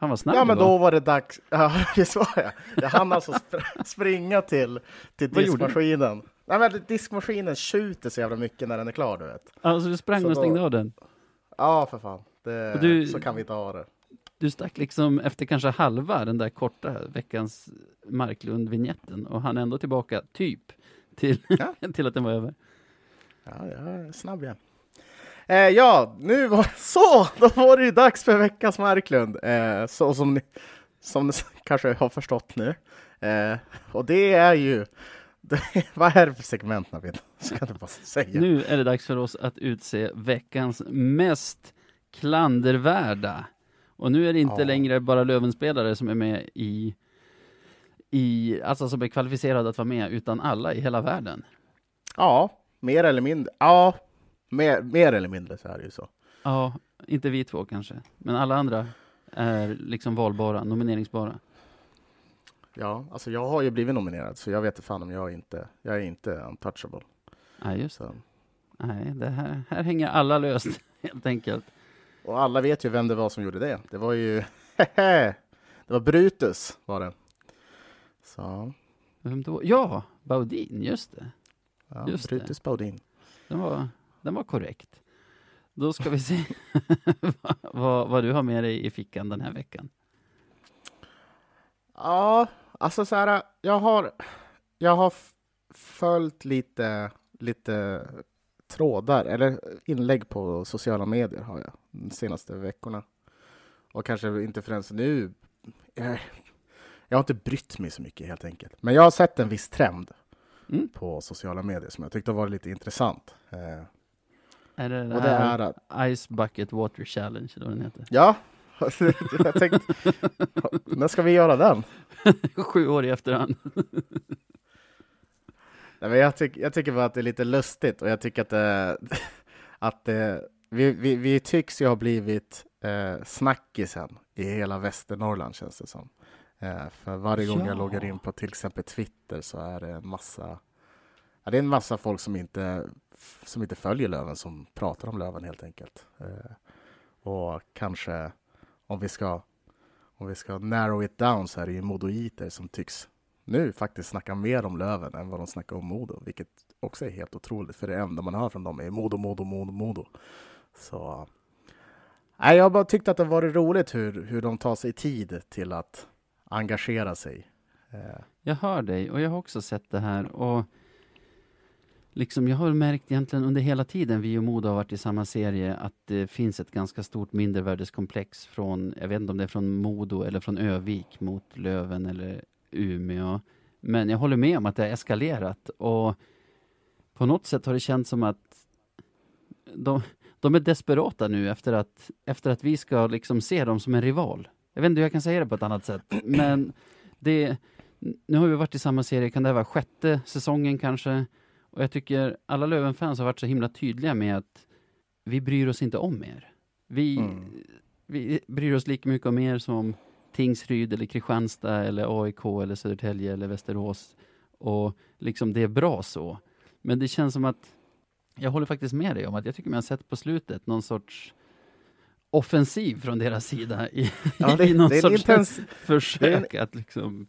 B: Fan vad snabb
A: Ja, men då var det dags. (laughs) Ja, det var jag. Jag hann alltså spr- (laughs) springa till, till
B: Vad
A: diskmaskinen. Nej, men diskmaskinen tjuter så jävla mycket när den är klar, du vet.
B: Alltså du sprang
A: Så
B: och
A: då-
B: stängde av den.
A: Ja, för fan. Det,
B: du-
A: Så kan vi inte ha det.
B: Du stack liksom efter kanske halva den där korta veckans Marklund-vignetten och han är ändå tillbaka, typ, till,
A: Ja. (laughs)
B: till att den var över.
A: Ja, jag är snabb igen. Eh, ja, nu var (laughs) så, då var det ju dags för veckans Marklund. Eh, så som ni, som ni kanske har förstått nu. Eh, och det är ju, det, (laughs) vad är det för segment Navid? Ska du bara säga.
B: Nu är det dags för oss att utse veckans mest klandervärda. Och nu är det inte
A: Ja.
B: längre bara Lövenspelare som är med i, i, alltså som är kvalificerade att vara med, utan alla i hela världen.
A: Ja, mer eller mindre. Ja, mer, mer eller mindre så är det ju så.
B: Ja, inte vi två kanske, men alla andra är liksom valbara, nomineringsbara.
A: Ja, alltså jag har ju blivit nominerad så jag vet inte fan om jag inte, jag är inte untouchable.
B: Nej, just.
A: Så.
B: Nej, det här, här hänger alla löst, (laughs) helt enkelt.
A: Och alla vet ju vem det var som gjorde det. Det var ju, (laughs) det var Brutus var det. Så,
B: Vem då? Ja, Baudin, just det.
A: ja,
B: Just det.
A: Brutus Baudin.
B: Den var, den var korrekt. Då ska vi se (laughs) vad, vad du har med dig i fickan den här veckan.
A: Ja, alltså så här, jag har, jag har följt lite, lite trådar, eller inlägg på sociala medier har jag de senaste veckorna. Och kanske inte förrän nu. Jag, har inte brytt mig så mycket helt enkelt. Men jag har sett en viss trend
B: Mm.
A: på sociala medier som jag tyckte var lite intressant. Eh,
B: Är det,
A: och det är att,
B: Ice Bucket Water Challenge, eller vad den heter?
A: ja, (laughs) jag tänkte, när ska vi göra den? (laughs)
B: Sju år i efterhand. (laughs)
A: Nej, men jag, tyck, jag tycker bara att det är lite lustigt och jag tycker att, det, att det, vi, vi, vi tycks ju ha blivit eh, snackisen i hela Västernorrland känns det som. Eh, för varje gång
B: Ja.
A: jag loggar in på till exempel Twitter så är det en massa det är en massa folk som inte, som inte följer Löven som pratar om Löven helt enkelt. Eh, och kanske om vi ska om vi ska narrow it down så är det ju modoiter som tycks nu faktiskt snacka mer om Löven än vad de snackar om Modo, vilket också är helt otroligt, för det enda man hör från dem är Modo, Modo, Modo, Modo. Så nej, jag har bara tyckt att det varit roligt hur, hur de tar sig tid till att engagera sig.
B: Jag hör dig och jag har också sett det här och liksom jag har märkt egentligen under hela tiden vi och Modo har varit i samma serie att det finns ett ganska stort mindervärdeskomplex från, jag vet inte om det är från Modo eller från Övik mot Löven eller Umeå. Men jag håller med om att det har eskalerat och på något sätt har det känts som att de, de är desperata nu efter att, efter att vi ska liksom se dem som en rival. Jag vet inte hur jag kan säga det på ett annat sätt, men det, nu har vi varit i samma serie, kan det här vara sjätte säsongen kanske? Och jag tycker alla Löven-fans har varit så himla tydliga med att vi bryr oss inte om er. Vi,
A: Mm.
B: vi bryr oss lika mycket om er som Tingsryd eller Kristianstad eller AIK eller Södertälje eller Västerås. Och liksom det är bra så. Men det känns som att jag håller faktiskt med dig om att jag tycker man har sett på slutet någon sorts offensiv från deras sida i,
A: ja, det, (laughs)
B: i någon
A: det,
B: sorts
A: intens,
B: försök att liksom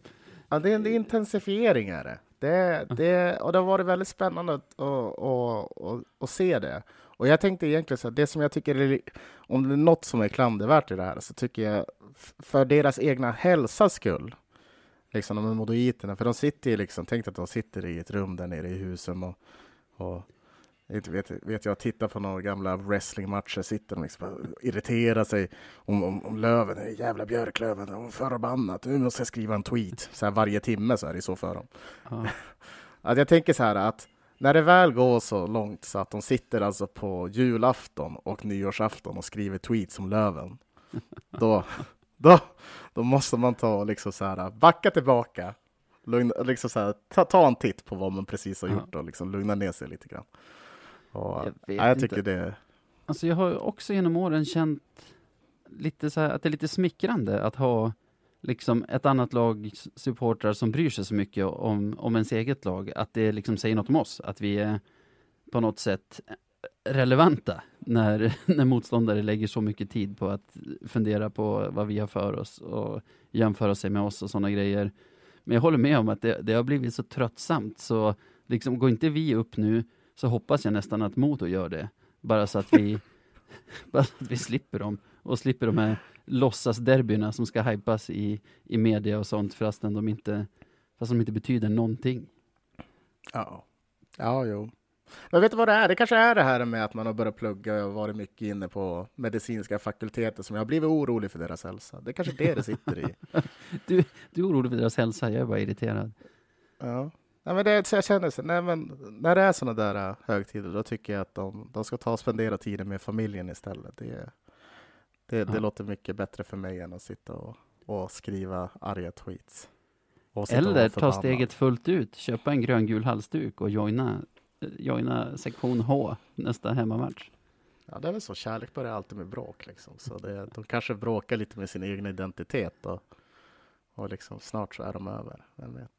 A: ja, det är en intensifiering är det. Det, det, och det har varit väldigt spännande att, att, att, att, se det. Och jag tänkte egentligen så här, det som jag tycker är, om det är något som är klandervärt i det här, så tycker jag för deras egna hälsas skull, liksom de modoiterna, för de sitter ju liksom, tänk att de sitter i ett rum där nere i husen och, och inte vet, vet jag, tittar på några gamla wrestlingmatcher, sitter liksom och irriterar sig om, om, om Löven, jävla Björklöven, de förbannat, nu måste jag skriva en tweet. Så här varje timme så är det så för dem.
B: ja, (laughs)
A: Att jag tänker så här att när det väl går så långt så att de sitter alltså på julafton och nyårsafton och skriver tweets om Löven, (laughs) då, då, då måste man ta liksom så här, backa tillbaka, lugna, liksom så här, ta, ta en titt på vad man precis har
B: Ja.
A: gjort och liksom lugna ner sig lite grann. Och,
B: Jag vet
A: ja, jag tycker
B: inte.
A: det
B: Alltså jag har också genom åren känt lite så här, att det är lite smickrande att ha liksom ett annat lag supportrar som bryr sig så mycket om, om ens eget lag. Att det liksom säger något om oss, att vi är på något sätt relevanta när, (laughs) när motståndare lägger så mycket tid på att fundera på vad vi har för oss och jämföra sig med oss och sådana grejer. Men jag håller med om att det, det har blivit så tröttsamt så liksom går inte vi upp nu så hoppas jag nästan att Modo gör det. Bara så att vi, (laughs) bara så att vi slipper dem och slipper de här låtsasderbyna som ska hypas i, i media och sånt fastän de inte, fast de inte betyder någonting.
A: Ja. Ja, jo. Men vet du vad det är? Det kanske är det här med att man har börjat plugga och varit mycket inne på medicinska fakulteter som jag har blivit orolig för deras hälsa. Det är kanske det det sitter i. (laughs)
B: Du, du är orolig för deras hälsa, jag är bara irriterad.
A: Ja. Nej, men det, jag känner så, nej, men när det är sådana där äh, högtider, då tycker jag att de, de ska ta och spendera tiden med familjen istället. Det, det, det
B: Ja.
A: låter mycket bättre för mig än att sitta och, och skriva arga tweets.
B: Eller ta steget fullt ut, köpa en gröngul halsduk och joina, eh, joina sektion H nästa hemmamatch.
A: Ja, det är väl så. Kärlek börjar alltid med bråk. Liksom. Så det, de kanske bråkar lite med sin egen identitet och, och liksom, snart så är de över. Vem vet?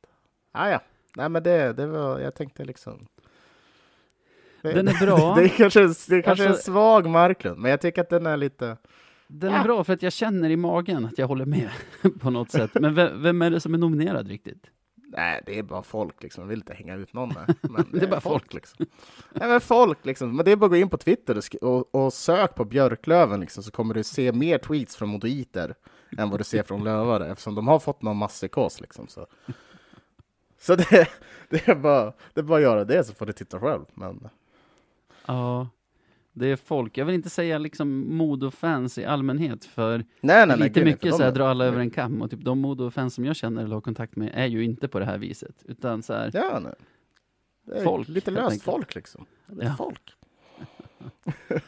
A: Ah, ja, nej men det, det var, jag tänkte liksom. Det,
B: Den är (laughs) bra.
A: det är kanske, det är kanske en
B: Alltså-
A: svag Marklund, men jag tycker att den är lite.
B: Den är
A: Ja.
B: bra för att jag känner i magen att jag håller med (laughs) på något sätt. Men vem, vem är det som är nominerad riktigt?
A: Nej, det är bara folk liksom. Jag vill inte hänga ut någon där. (laughs) Men
B: Det är bara folk.
A: liksom. Nej, men folk liksom. Men det är bara att gå in på Twitter och, och sök på Björklöven liksom, så kommer du se mer tweets från modoiter än vad du ser från lövare eftersom de har fått någon masspsykos liksom. Så, så det, (laughs) det, är bara, det är bara att göra det så får du titta själv. Men
B: Ja, det är folk. Jag vill inte säga liksom Modo-fans i allmänhet, för
A: nej, nej, nej,
B: lite
A: gud,
B: mycket så här,
A: de-
B: dra alla över en kam. Och typ de Modo-fans som jag känner eller har kontakt med är ju inte på det här viset, utan så här,
A: Ja, nej. Det är
B: Folk,
A: lite löst
B: enkelt.
A: folk liksom. Är
B: Ja.
A: folk.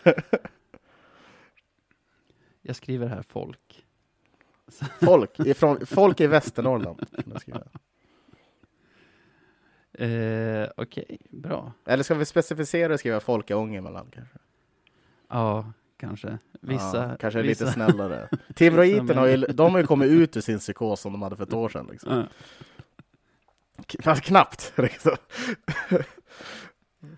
A: (laughs)
B: jag skriver här folk.
A: Folk, ifrån, folk i Västernorrland.
B: Eh, Okej, bra.
A: Eller ska vi specificera och skriva folk i Ångermanland kanske?
B: Ja, kanske. Vissa.
A: ja, kanske
B: vissa.
A: lite snällare. Timråiten har ju, (laughs) de har ju kommit ut ur sin psykos som de hade för ett år sedan. Liksom.
B: Ja.
A: Fast knappt. (laughs) Liksom.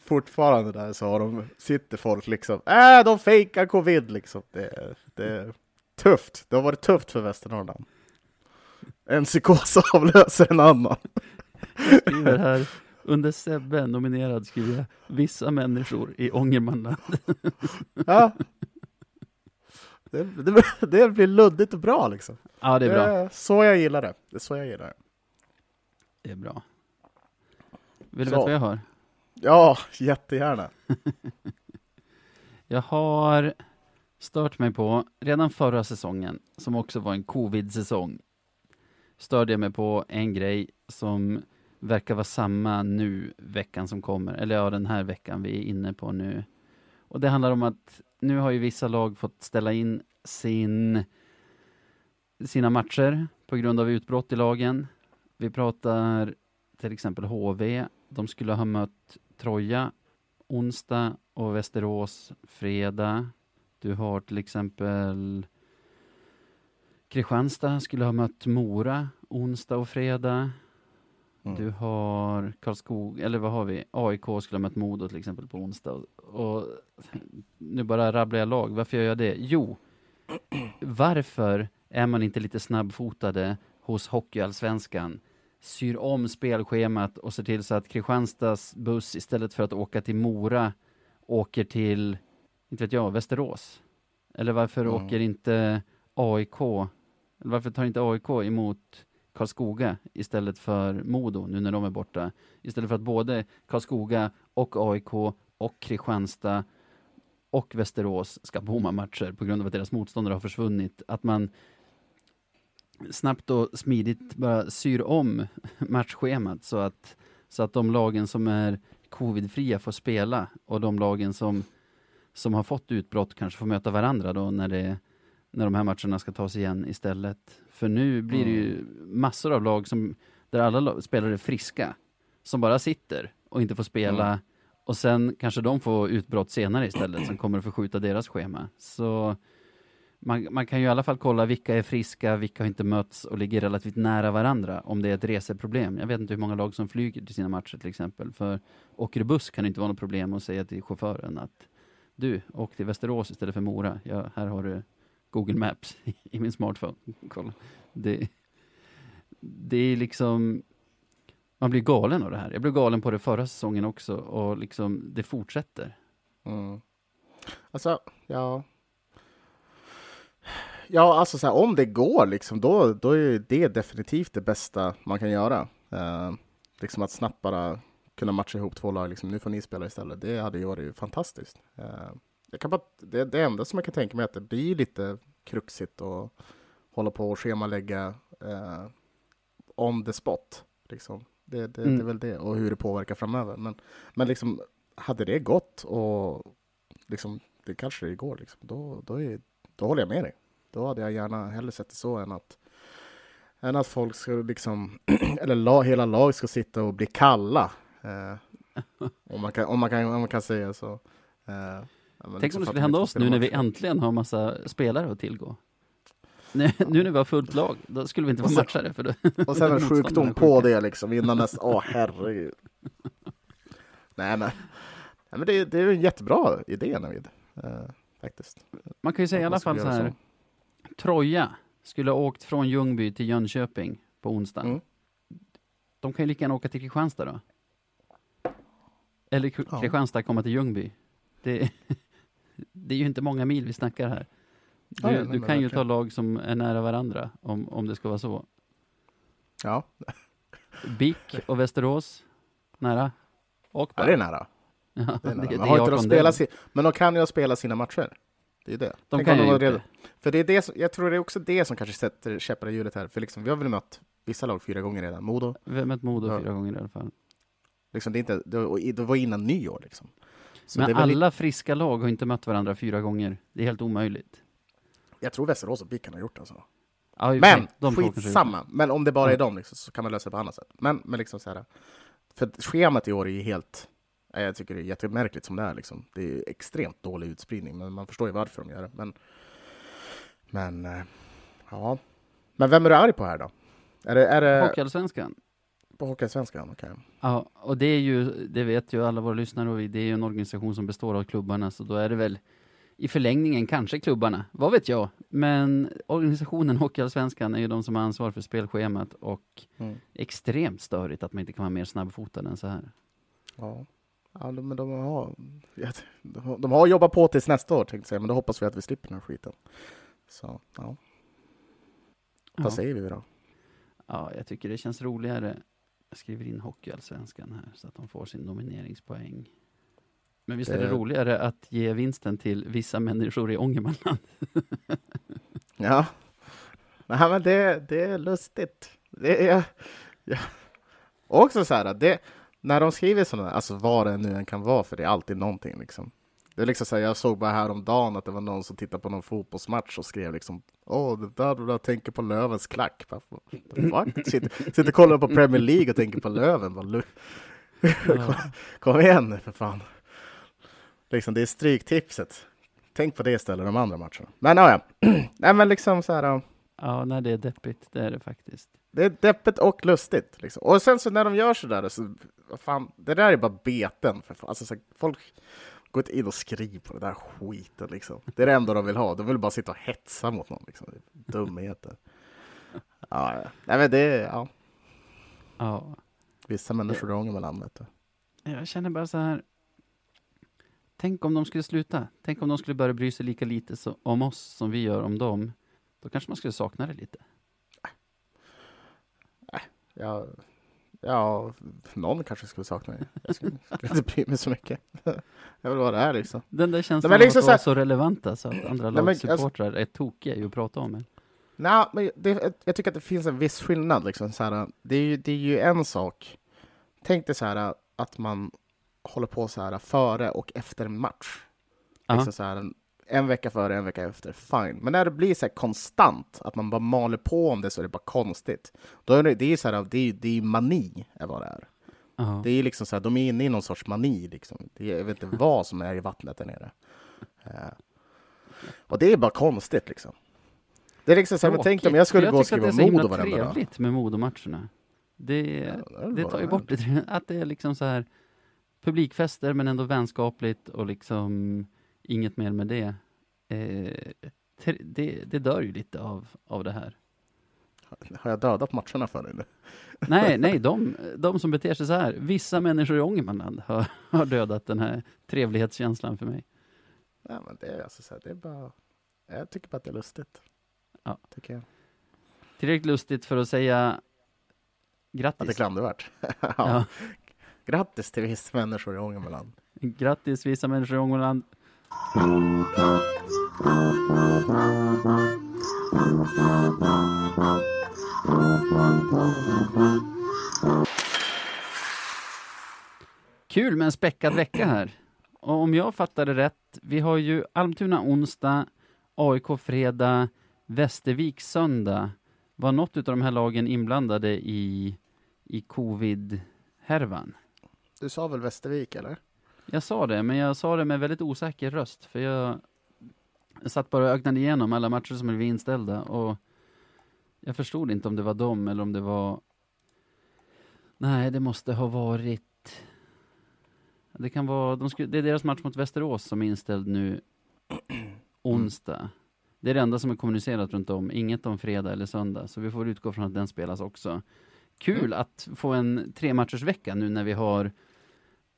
A: Fortfarande där så har de, sitter folk liksom, äh, de fejkar covid liksom. Det, är- det är tufft. Det har varit tufft för Västernorrland. En psykos (laughs) avlöser en annan.
B: Skriver här, under Sebbe nominerad skriver jag vissa människor i Ångermanland.
A: Ja. Det, det, det blir luddigt och bra liksom.
B: Ja, det är bra.
A: är så jag gillar det. Det är så jag gillar det.
B: Det är bra. Vill du
A: Så.
B: veta vad jag har?
A: Ja, jättegärna. (laughs)
B: Jag har stört mig på, redan förra säsongen, som också var en covid-säsong, störde jag mig på en grej som verkar vara samma nu, veckan som kommer, eller ja, den här veckan vi är inne på nu. Och det handlar om att nu har ju vissa lag fått ställa in sin, sina matcher på grund av utbrott i lagen. Vi pratar till exempel HV, de skulle ha mött Troja onsdag och Västerås fredag. Du har till exempel Kristianstad skulle ha mött Mora onsdag och fredag.
A: Mm.
B: Du har Karlskog, eller vad har vi? AIK skulle ha mött Modo till exempel på onsdag. Och nu bara rabblar jag lag. Varför gör jag det? Jo, varför är man inte lite snabbfotade hos Hockeyallsvenskan? Syr om spelschemat och ser till så att Kristianstads buss istället för att åka till Mora åker till, inte vet jag, Västerås. Eller varför
A: Mm.
B: åker inte AIK, eller varför tar inte AIK emot Karlskoga istället för Modo nu när de är borta? Istället för att både Karlskoga och AIK och Kristianstad och Västerås ska bomma matcher på grund av att deras motståndare har försvunnit. Att man snabbt och smidigt bara syr om matchschemat så att, så att de lagen som är covidfria får spela och de lagen som, som har fått utbrott kanske får möta varandra då när, det, när de här matcherna ska tas igen istället. För nu blir det ju massor av lag som, där alla lag- spelare är friska, som bara sitter och inte får spela
A: Mm.
B: och sen kanske de får utbrott senare istället som kommer att förskjuta deras schema. Så man, man kan ju i alla fall kolla vilka är friska, vilka har inte mötts och ligger relativt nära varandra om det är ett reseproblem. Jag vet inte hur många lag som flyger till sina matcher till exempel. För åker du buss kan det inte vara något problem att säga till chauffören att du, åk till Västerås istället för Mora. Ja, här har du Google Maps (laughs) i min smartphone. Kolla. Det, det är liksom man blir galen av det här. Jag blev galen på det förra säsongen också och liksom det fortsätter.
A: Mm. Alltså, ja. Ja, alltså så här, om det går liksom, då, då är det definitivt det bästa man kan göra. Eh, liksom att snabbt bara kunna matcha ihop två lag, liksom, nu får ni spela istället. Det hade ju varit fantastiskt. Eh, jag kan bara, det, det enda som jag kan tänka mig är att det blir lite kruxigt och hålla på och schemalägga eh, on the spot. Liksom. Det, det,
B: Mm.
A: det är väl det, och hur det påverkar framöver. Men, men liksom, hade det gått och liksom, det kanske det går, liksom, då, då, är, då håller jag med dig. Då hade jag gärna hellre sett det så än att, än att folk ska liksom, (clears throat) eller la, hela lag ska sitta och bli kalla. Eh, om, man kan, om, man kan, om man kan säga så. Eh,
B: Tänk
A: liksom
B: om det
A: för att
B: skulle hända oss nu när vi äntligen har massa spelare att tillgå. Nu, nu när vi har fullt lag, då skulle vi inte få
A: Och sen-
B: matcha det. För då,
A: Och sen en (laughs) sjukdom på det liksom innan nästa, åh herregud. Nej men, nej, men det, det är en jättebra idé Navid. Eh, faktiskt.
B: Man kan ju säga i alla fall så här. Troja skulle ha åkt från Ljungby till Jönköping på onsdagen.
A: Mm.
B: de kan ju lika gärna åka till Kristianstad då. Eller K-
A: Ja.
B: Kristianstad komma till Ljungby. Det, det är ju inte många mil vi snackar här. Du,
A: Ja,
B: du kan ju
A: verkligen.
B: ta lag som är nära varandra, om, om det ska vara så.
A: Ja,
B: BIK och Västerås, nära. Och
A: ja det är nära.
B: Ja,
A: Det är nära.
B: det-
A: Men, har inte de
B: 18
A: spelat
B: del.
A: si- men de kan ju spela sina matcher. Det är det.
B: De
A: Tänk
B: kan
A: redo-
B: det.
A: För det är det som, jag tror det är också det som kanske sätter käppar i hjulet här. För liksom, vi har väl mött vissa lag fyra gånger redan. Modo,
B: Vi har mött Modo
A: Ja.
B: fyra gånger i alla fall.
A: liksom, det, är inte, det, var- det var innan nyår. Liksom. Så
B: Men
A: det är väl
B: alla friska lag har inte mött varandra fyra gånger. Det är helt omöjligt.
A: Jag tror Västerås och BIK kan ha gjort det. Alltså.
B: Ja,
A: Men
B: de
A: skitsamma. Men om det bara är dem liksom, så kan man lösa det på annat sätt. Men, men liksom så här, för schemat i år är ju helt... nej, Jag tycker det är jättemärkligt som det är. Liksom. Det är extremt dålig utspridning, men man förstår ju varför de gör det. Men, men eh, ja. Men vem är du arg på här då? Är det, är det
B: Hockeyallsvenskan.
A: På Hockeyallsvenskan? Okej.
B: Ja, och det är ju, det vet ju alla våra lyssnare, och vi, det är ju en organisation som består av klubbarna, så då är det väl i förlängningen kanske klubbarna, vad vet jag? Men organisationen Hockeyallsvenskan är ju de som har ansvar för spelschemat och
A: Mm.
B: extremt störigt att man inte kan vara mer snabbfotad än så här.
A: Ja. Ja, de, men de, har, de, har- de har jobbat på tills nästa år, tänkte jag säga, men då hoppas vi att vi slipper den här skiten. Så, ja.
B: Ja.
A: Vad säger vi då?
B: ja, jag tycker det känns roligare. Jag skriver in Hockeyallsvenskan här så att de får sin nomineringspoäng. Men visst är det
A: Det-
B: roligare att ge vinsten till vissa människor i Ångermanland? (laughs)
A: Ja. Nej, men det, det är lustigt. Det är, ja. Också så här, det, när de skriver sådana, alltså vad det nu än kan vara, för det är alltid någonting liksom. Det är liksom så här, jag såg bara häromdagen att det var någon som tittade på någon fotbollsmatch och skrev liksom Åh, det där du där tänker på Lövens klack. Bara, "What the fuck? (laughs) Sitter, sitter och kollar på Premier League och tänker på Löven. Bara, "Lu- (laughs) kom, kom igen nu för fan. Liksom, det är stryktipset. Tänk på det istället de andra matcherna. Men ja, ja. (clears throat) Nej, men liksom så här. ja.
B: Ja, nej, det är deppigt, det är det faktiskt.
A: Det är deppigt och lustigt. Liksom. Och sen så när de gör sådär, så, fan, det där är bara beten. För. Alltså, så, folk går inte in och skriver på det där skiten. Liksom. Det är det enda de vill ha. De vill bara sitta och hetsa mot någon. Liksom. Dumheter. (laughs) Ja, ja. Nej, men det ja.
B: Ja,
A: Vissa människor i Ångermanland, vet du.
B: jag känner bara så här. Tänk om de skulle sluta. Tänk om de skulle börja bry sig lika lite så, om oss som vi gör om dem. Då kanske man skulle sakna det lite.
A: Ja, ja, någon kanske skulle sakna mig. Jag skulle, skulle inte bry mig så mycket. Jag vill vara där liksom.
B: Den där känslan av
A: liksom
B: att
A: så
B: vara
A: här-
B: så relevanta så att andra
A: men alltså-
B: lagsupportrar är tokiga ju att prata om en.
A: Nej, men det, jag tycker att det finns en viss skillnad. Liksom, så här, det, är ju, det är ju en sak. Tänk dig så här att man håller på så här före och efter en match. Liksom så här, en, vecka före, en vecka efter, fine. Men när det blir så här konstant, att man bara maler på om det så är det bara konstigt. Då är det, det är så här, det är, det är mani, är vad det är.
B: Ja.
A: Det är liksom så här, de är inne i någon sorts mani. Liksom. Det är, jag vet inte vad som är i vattnet där nere. Eh, och det är bara konstigt liksom. Det är liksom så här, men tänk om jag skulle
B: För
A: gå och
B: tycker
A: skriva
B: att det är så
A: Modo
B: himla
A: varenda dag.
B: trevligt med Modomatcherna. Det,
A: Ja,
B: det
A: bara
B: tar ju
A: det.
B: bort det, (laughs) att det är liksom så här publikfester men ändå vänskapligt och liksom inget mer med det. Eh, det, det dör ju lite av, av det här.
A: Har jag dödat matcherna för dig?
B: Nej, (laughs) nej, de, de som beter sig så här, vissa människor i Ångermanland har, (laughs) har dödat den här trevlighetskänslan för mig.
A: Nej, men det är alltså så här, det är bara... Jag tycker bara att det är lustigt.
B: Ja.
A: Tycker jag.
B: Tillräckligt lustigt för att säga
A: Att det är
B: grattis.
A: klandervärt. (laughs) ja.
B: Ja,
A: Grattis till vissa människor i Ångermanland.
B: grattis vissa människor i Ångermanland. Kul med en späckad vecka här. Och om jag fattade rätt, vi har ju Almtuna onsdag, AIK fredag, Västervik söndag. Var något av de här lagen inblandade i, i covid-härvan?
A: Du sa väl Västervik, eller?
B: Jag sa det, men jag sa det med väldigt osäker röst, för jag, jag satt bara och ögnade igenom alla matcher som blev inställda och jag förstod inte om det var dem eller om det var... Nej, det måste ha varit... Det kan vara... De skulle, det är deras match mot Västerås som är inställd nu (clears throat) onsdag. Det är det enda som är kommunicerat runt om, inget om fredag eller söndag, så vi får utgå från att den spelas också. kul att få en tre matchers vecka nu när vi har,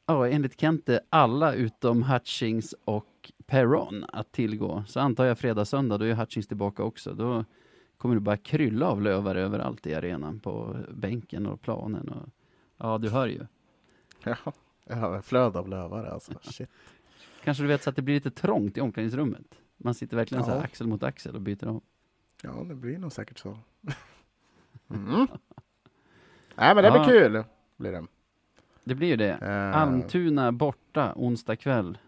B: ja, enligt Kente, alla utom Hutchings och Perron att tillgå. Så antar jag fredag, söndag, då är Hutchings tillbaka också. Då kommer det bara krylla av lövare överallt i arenan, på bänken och planen. Och, ja, du hör ju.
A: Ja, ja flöd av lövare alltså. (laughs) Shit.
B: Kanske du vet så att det blir lite trångt i omklädningsrummet. Man sitter verkligen så här
A: Ja.
B: axel mot axel och byter om.
A: Ja, det blir nog säkert så. (laughs) Mm. Nej, men det blir
B: Ja.
A: kul. Blir det.
B: Det blir ju det.
A: Eh,
B: Almtuna borta onsdag kväll.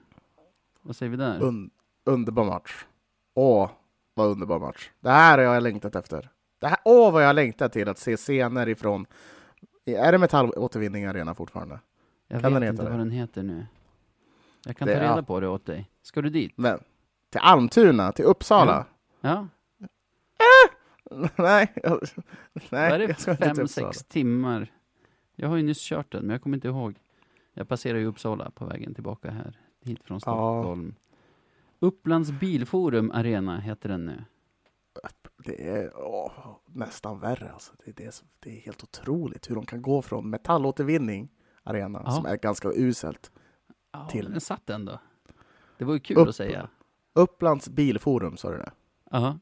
B: Vad säger vi där?
A: un underbar match. Åh, vad underbar match. Det här har jag längtat efter. Det här, åh, vad jag har längtat till att se scener ifrån... Är det Metallåtervinning Arena fortfarande?
B: Jag
A: kan
B: vet
A: den
B: inte
A: heta
B: vad
A: det?
B: den heter nu. Jag kan
A: Det
B: ta reda
A: är-
B: på det åt dig. Ska du dit?
A: Men till Almtuna, till Uppsala?
B: Ja.
A: nej, jag, (laughs) nej,
B: Vad är det fem, sex timmar? Jag har ju nyss kört den, men jag kommer inte ihåg. Jag passerar ju Uppsala på vägen tillbaka här, hit från Stockholm. Upplands Bilforum Arena heter den nu.
A: Det är åh, nästan värre. Alltså. Det, det, är, det är helt otroligt hur de kan gå från metallåtervinning arena,
B: Ja.
A: som är ganska uselt,
B: Ja,
A: Till.
B: den satt ändå. Det var ju kul
A: Upp-
B: att säga.
A: Upplands Bilforum, sa du det?
B: Ja.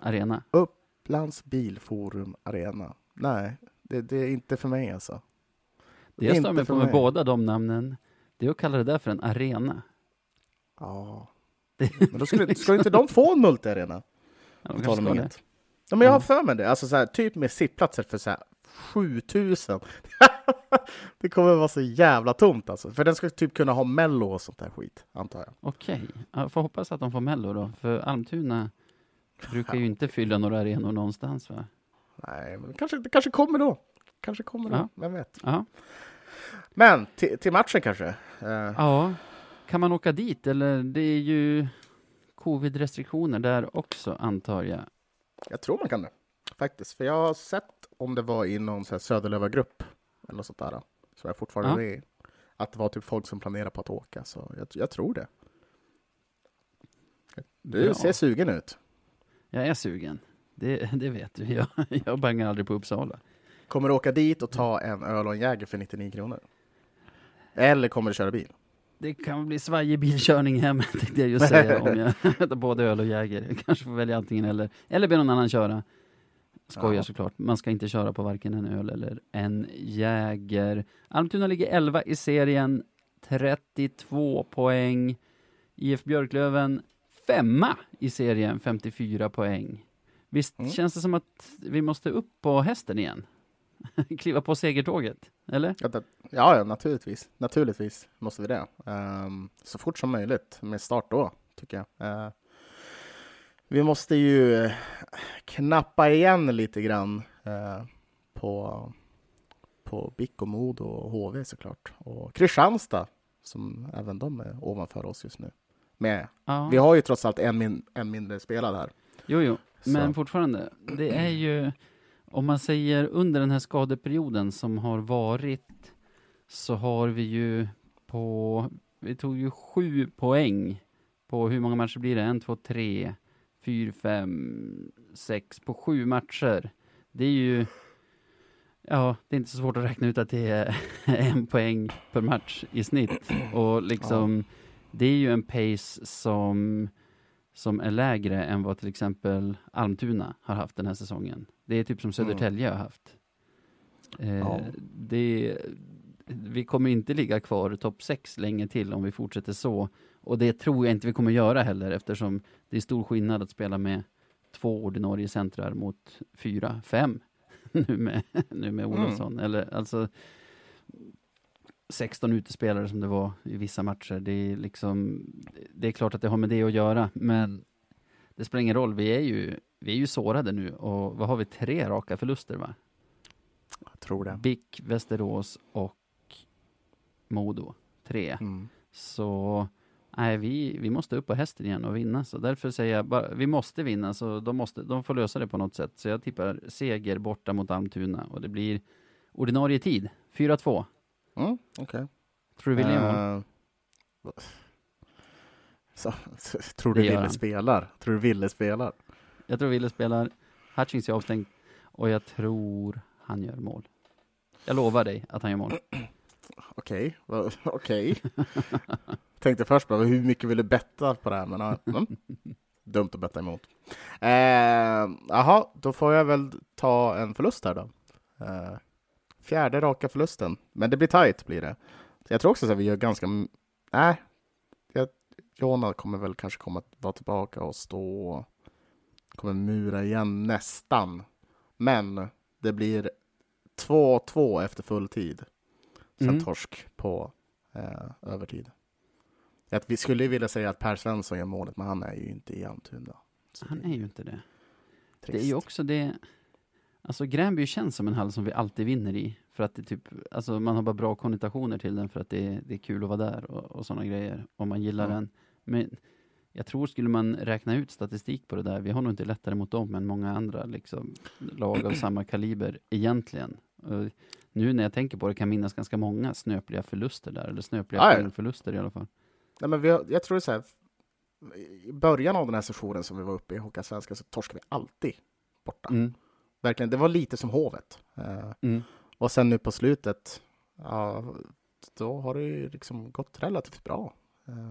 B: Arena.
A: Upplands Bilforum Arena. Nej, det, det är inte för mig alltså.
B: Det jag stör mig på med
A: mig.
B: båda de namnen, det är att kalla det där för en arena.
A: Ja. (laughs)
B: Det-
A: Men då skulle, skulle inte de få en multiarena?
B: Ja, de ska
A: inget. Ja, men jag har för mig det. Alltså så här, typ med sittplatser för så här 7000. (laughs) det kommer vara så jävla tomt alltså. För den ska typ kunna ha mello och sånt där skit, antar jag.
B: Okej, jag får hoppas att de får Mello då, för Almtuna brukar ju inte fylla några arenor någonstans va?
A: Nej, men det kanske, det kanske kommer då. Kanske kommer då,
B: Ja.
A: vem vet.
B: Ja.
A: Men till, matchen kanske. Eh,
B: ja, kan man åka dit eller? Det är ju covid-restriktioner där också antar jag.
A: Jag tror man kan det, faktiskt. För jag har sett om det var i någon Söderlöva-grupp eller något sånt där. Så jag fortfarande
B: Ja.
A: i. Att det var typ folk som planerar på att åka. Så jag, jag tror det. Du
B: Bra.
A: ser sugen ut.
B: Jag är sugen. Det, det vet du. Jag, jag bangar aldrig på Uppsala.
A: Kommer du åka dit och ta en öl och en Jäger för 99 kronor? Eller kommer du köra bil?
B: Det kan bli svajig bilkörning hem, (laughs) tänkte jag just säga, om jag (laughs) tar både öl och Jäger. Jag kanske får välja antingen eller. Eller be någon annan köra. Skojar
A: Ja.
B: såklart. Man ska inte köra på varken en öl eller en Jäger. Almtuna ligger 11 i serien, 32 poäng. IF Björklöven femma i serien, 54 poäng. Visst
A: Mm.
B: känns det som att vi måste upp på hästen igen? (laughs) Kliva på segertåget, eller?
A: Ja, det, ja, naturligtvis. Naturligtvis måste vi det. Ehm, så fort som möjligt med start då, tycker jag. Eh, vi måste ju eh, knappa igen lite grann eh, på, på BIK och Modo och HV såklart. Och Kristianstad, som även de är ovanför oss just nu. Med.
B: Ja.
A: Vi har ju trots allt en, min, en mindre spelad här.
B: Jo, jo, men
A: Så.
B: fortfarande, det är ju, om man säger under den här skadeperioden som har varit, så har vi ju på, vi tog ju sju poäng på, hur många matcher blir det? En, två, tre, fyra, fem, sex, på sju matcher. Det är ju, ja, det är inte så svårt att räkna ut att det är (laughs) en poäng per match i snitt. Och liksom, det är ju en pace som som är lägre än vad till exempel Almtuna har haft den här säsongen. Det är typ som Södertälje har haft. Eh,
A: Ja.
B: det, vi kommer inte ligga kvar topp 6 länge till om vi fortsätter så. Och det tror jag inte vi kommer göra heller eftersom det är stor skillnad att spela med två ordinarie centrar mot fyra, fem (laughs) nu med, nu med
A: Mm.
B: Olofsson. Eller alltså 16 utespelare som det var i vissa matcher. Det är liksom, det är klart att det har med det att göra, men det spelar ingen roll. Vi är ju, vi är ju sårade nu och vad har vi? Tre raka förluster va?
A: Jag tror det.
B: BIK, Västerås och Modo. Tre.
A: Mm.
B: Så nej, vi, vi måste upp på hästen igen och vinna. Så därför säger jag bara, vi måste vinna, så de, måste, de får lösa det på något sätt. Så jag tippar seger borta mot Almtuna och det blir ordinarie tid, 4-2.
A: Mm, Okej.
B: Tror du William uh,
A: Eh, (laughs) så, tror du Ville
B: han.
A: spelar? Tror du Ville spelar?
B: Jag tror Wille spelar, Hutchings är avstängd och jag tror han gör mål. Jag lovar dig att han gör mål. (clears throat)
A: Okej, okej. (laughs) Tänkte först bara, hur mycket vill du betta på det här? Men, mm. (laughs) Dumt att betta emot. Eh, Jaha, då får jag väl ta en förlust här då. Eh, fjärde raka förlusten. Men det blir tight blir det. Så jag tror också att vi gör ganska... Nej, jag, Jona kommer väl kanske komma vara tillbaka och stå... Kommer mura igen nästan. Men det blir 2-2 efter full tid. Sen
B: Mm.
A: torsk på eh, övertid. Att vi skulle ju vilja säga att Per Svensson gör målet, men han är ju inte i Almtuna.
B: Han är ju inte det. Det är
A: trist.
B: ju också det, alltså Gränby känns som en hall som vi alltid vinner i. För att det typ, alltså man har bara bra konnotationer till den för att det, är- det är kul att vara där och, och sådana grejer. Och man gillar
A: Ja.
B: den. Men jag tror skulle man räkna ut statistik på det där, vi har nog inte lättare mot dem än många andra liksom, lag av samma kaliber egentligen. Och nu när jag tänker på det kan minnas ganska många snöpliga förluster där, eller snöpliga
A: ja.
B: poängförluster i alla fall.
A: Nej, men har, jag tror det är så här, i början av den här sessionen som vi var uppe i Hockeyallsvenskan så torskade vi alltid borta.
B: Mm.
A: Verkligen, det var lite som Hovet. Eh,
B: Mm.
A: och sen nu på slutet, ja, då har det ju liksom gått relativt bra. Eh,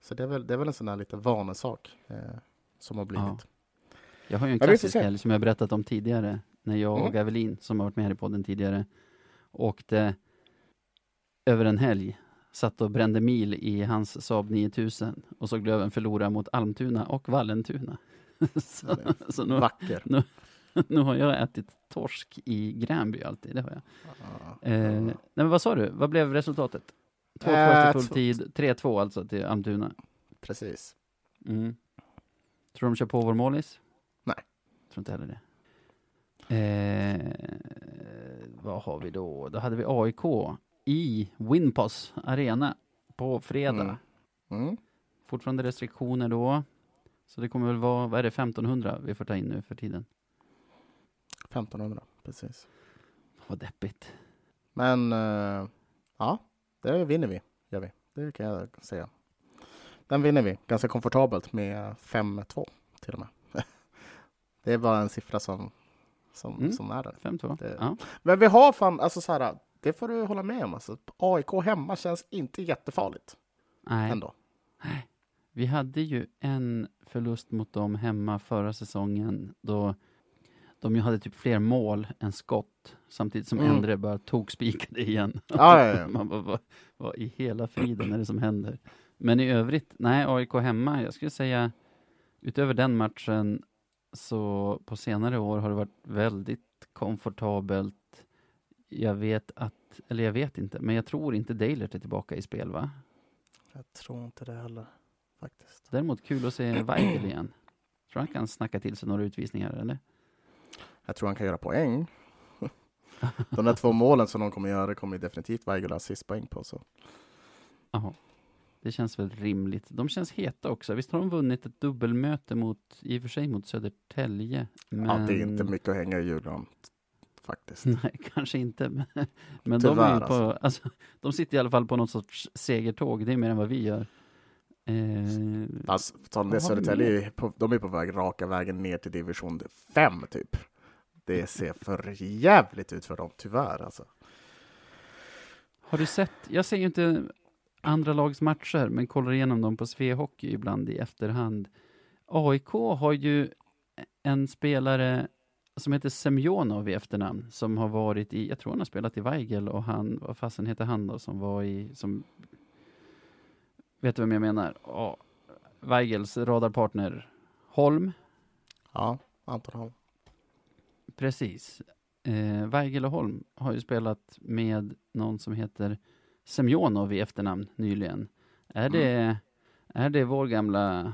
A: så det är, väl, det är väl en sån där lite vanesak eh, som har blivit.
B: Ja. Jag har ju en klassisk helg som jag berättat om tidigare, när jag och
A: Mm.
B: Evelin, som har varit med här i podden tidigare, åkte över en helg, satt och brände mil i hans Saab 9000 och såg Löven förlora mot Almtuna och Vallentuna. (laughs) så, så nu,
A: Vacker.
B: nu (laughs) har jag ätit torsk i Gränby alltid, det har jag.
A: Ja.
B: Eh, nej, men vad sa du? Vad blev resultatet? 2-2
A: Eh,
B: efter full
A: två-
B: tid, 3-2 alltså till Almtuna.
A: Precis.
B: Mm. Tror de kör på vår målis?
A: Nej.
B: Tror inte heller det. Eh, vad har vi då? Då hade vi AIK i Winpos Arena på fredag.
A: Mm. Mm.
B: Fortfarande restriktioner då. Så det kommer väl vara, vad är det, 1500 vi får ta in nu för tiden.
A: 1500, precis.
B: Vad deppigt.
A: Men eh, ja, det vinner vi. Gör vi. Det kan jag säga. Den vinner vi ganska komfortabelt med 5-2 till och med. (laughs) det är bara en siffra som, som,
B: Mm.
A: som är där.
B: 5-2.
A: Det-
B: Ja.
A: Men vi har fan, alltså så här, det får du hålla med om. Alltså, AIK hemma känns inte jättefarligt
B: Nej,
A: ändå.
B: vi hade ju en förlust mot dem hemma förra säsongen då de ju hade typ fler mål än skott samtidigt som
A: Mm.
B: Endre bara tog spikade igen. (laughs)
A: Ja, ja, ja.
B: Man bara, vad, vad i hela friden är det som händer? Men i övrigt, nej, AIK hemma, jag skulle säga utöver den matchen så på senare år har det varit väldigt komfortabelt. Jag vet att, eller jag vet inte, men jag tror inte Deilert är tillbaka i spel va?
A: Jag tror inte det heller faktiskt.
B: Däremot kul att se Weigel igen. Tror han kan snacka till sig några utvisningar eller?
A: Jag tror han kan göra poäng. De där två målen som de kommer göra kommer definitivt Weigel ha assistpoäng på. Så.
B: Jaha. Det känns väl rimligt. De känns heta också. Visst har de vunnit ett dubbelmöte mot, i och för sig mot Södertälje. Men...
A: Ja, det är inte mycket att hänga i julgran faktiskt.
B: Nej, (laughs) kanske inte. Men, men de, är
A: Tyvärr,
B: på, alltså. de sitter i alla fall på något sorts segertåg. Det är mer än vad vi gör. Eh,
A: Alltså, det, Södertälje de är på väg raka vägen ner till division 5 typ. Det ser för jävligt ut för dem, tyvärr alltså.
B: har du sett? Jag ser ju inte andra lags matcher, men kollar igenom dem på Svehockey ibland i efterhand. AIK har ju en spelare som heter Semjonov i efternamn, som har varit i, jag tror han har spelat i Weigel och han, vad fasen heter han då, som var i, som, vet du vem jag menar? Ja, Weigels radarpartner Holm,
A: Ja, Anton Holm.
B: Precis. Eh, Weigel och Holm har ju spelat med någon som heter Semjonov i efternamn nyligen. Är det, är det vår gamla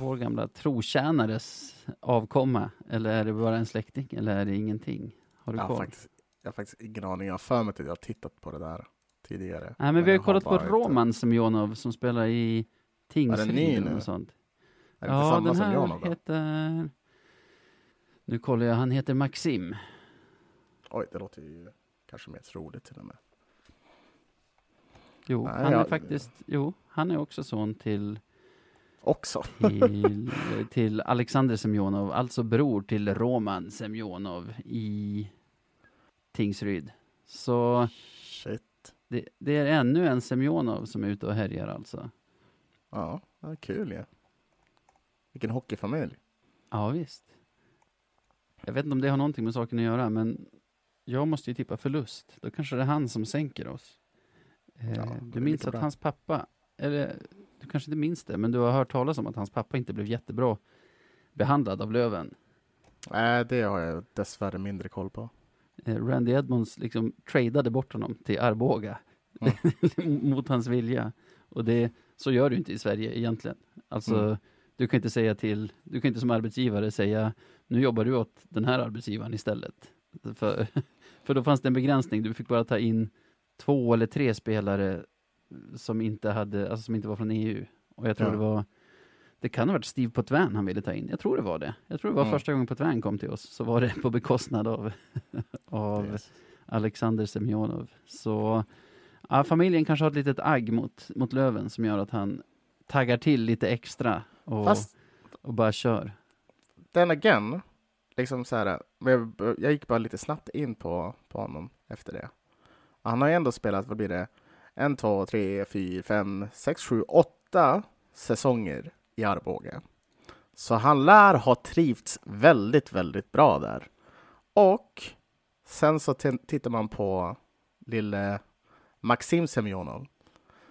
B: vår gamla trotjänares avkomma? Eller är det bara en släkting? Eller är det ingenting? Har du
A: Jag har, faktiskt, jag har faktiskt ingen aning. Jag har för mig att jag har tittat på det där tidigare.
B: Nej, men vi har kollat på
A: bara inte-
B: Roman Semjonov som spelar i
A: ny
B: Tingsryd
A: nu?
B: och sånt.
A: Är det inte
B: Ja,
A: samma
B: den här
A: då?
B: heter... Nu kollar jag, han heter Maxim.
A: Oj, det låter ju kanske mer troligt till och med.
B: Jo,
A: Nej,
B: han är
A: jag-
B: faktiskt, jo, han är också son till,
A: Också.
B: till, till Alexander Semjonov, alltså bror till Roman Semjonov i Tingsryd. Så det, det är ännu en Semjonov som är ute och härjar alltså.
A: Ja, ja kul ju. Vilken hockeyfamilj.
B: Ja, visst. Jag vet inte om det har någonting med saken att göra, men jag måste ju tippa förlust. Då kanske det är han som sänker oss. Eh,
A: Ja,
B: du minns att
A: bra.
B: hans pappa, eller du kanske inte minns det, men du har hört talas om att hans pappa inte blev jättebra behandlad av Löven.
A: Nej, det har jag dessvärre mindre koll på.
B: Eh, Randy Edmonds liksom tradade bort honom till Arboga (laughs) mot hans vilja. Och det, så gör du inte i Sverige egentligen. Alltså,
A: Mm.
B: du kan inte säga till, du kan inte som arbetsgivare säga, nu jobbar du åt den här arbetsgivaren istället. För, (laughs) för då fanns det en begränsning, du fick bara ta in två eller tre spelare som inte hade, alltså som inte var från EU. Och jag tror
A: Ja.
B: det var, det kan ha varit Steve Potvin han ville ta in. Jag tror det var det. Jag tror det var
A: Mm.
B: första gången Potvin kom till oss, så var det på bekostnad av, (laughs) av
A: Yes.
B: Alexander Semjonov. Så ja, familjen kanske har ett litet agg mot, mot Löven som gör att han taggar till lite extra och,
A: Fast
B: och bara kör.
A: Then again, liksom så här, jag, jag gick bara lite snabbt in på, på honom efter det. Han har ju ändå spelat, vad blir det, en, två, tre, fyra, fem, sex, sju, åtta säsonger i Arboga. Så han lär ha trivts väldigt, väldigt bra där. Och sen så tittar man på lille Maxim Semjonov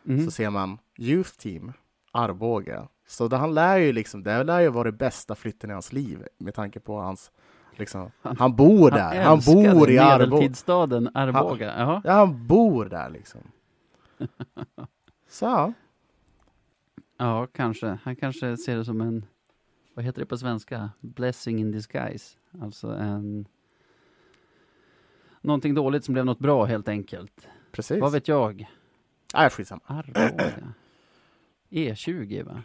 B: Mhm.
A: så ser man Youth Team Arboga. Så det, han lär ju liksom, det lär ju vara det bästa flytten i hans liv med tanke på hans, liksom,
B: Han-
A: han, bor där, han,
B: älskade
A: bor i Arboga.
B: Arboga. Jaha.
A: Ja, han bor där liksom. (laughs) Så ja,
B: Ja, kanske. Han kanske ser det som en, vad heter det på svenska? Blessing in disguise. Alltså en, någonting dåligt som blev något bra helt enkelt.
A: precis.
B: Vad vet jag?
A: Nej, skitsamma.
B: Arboga. E20 va?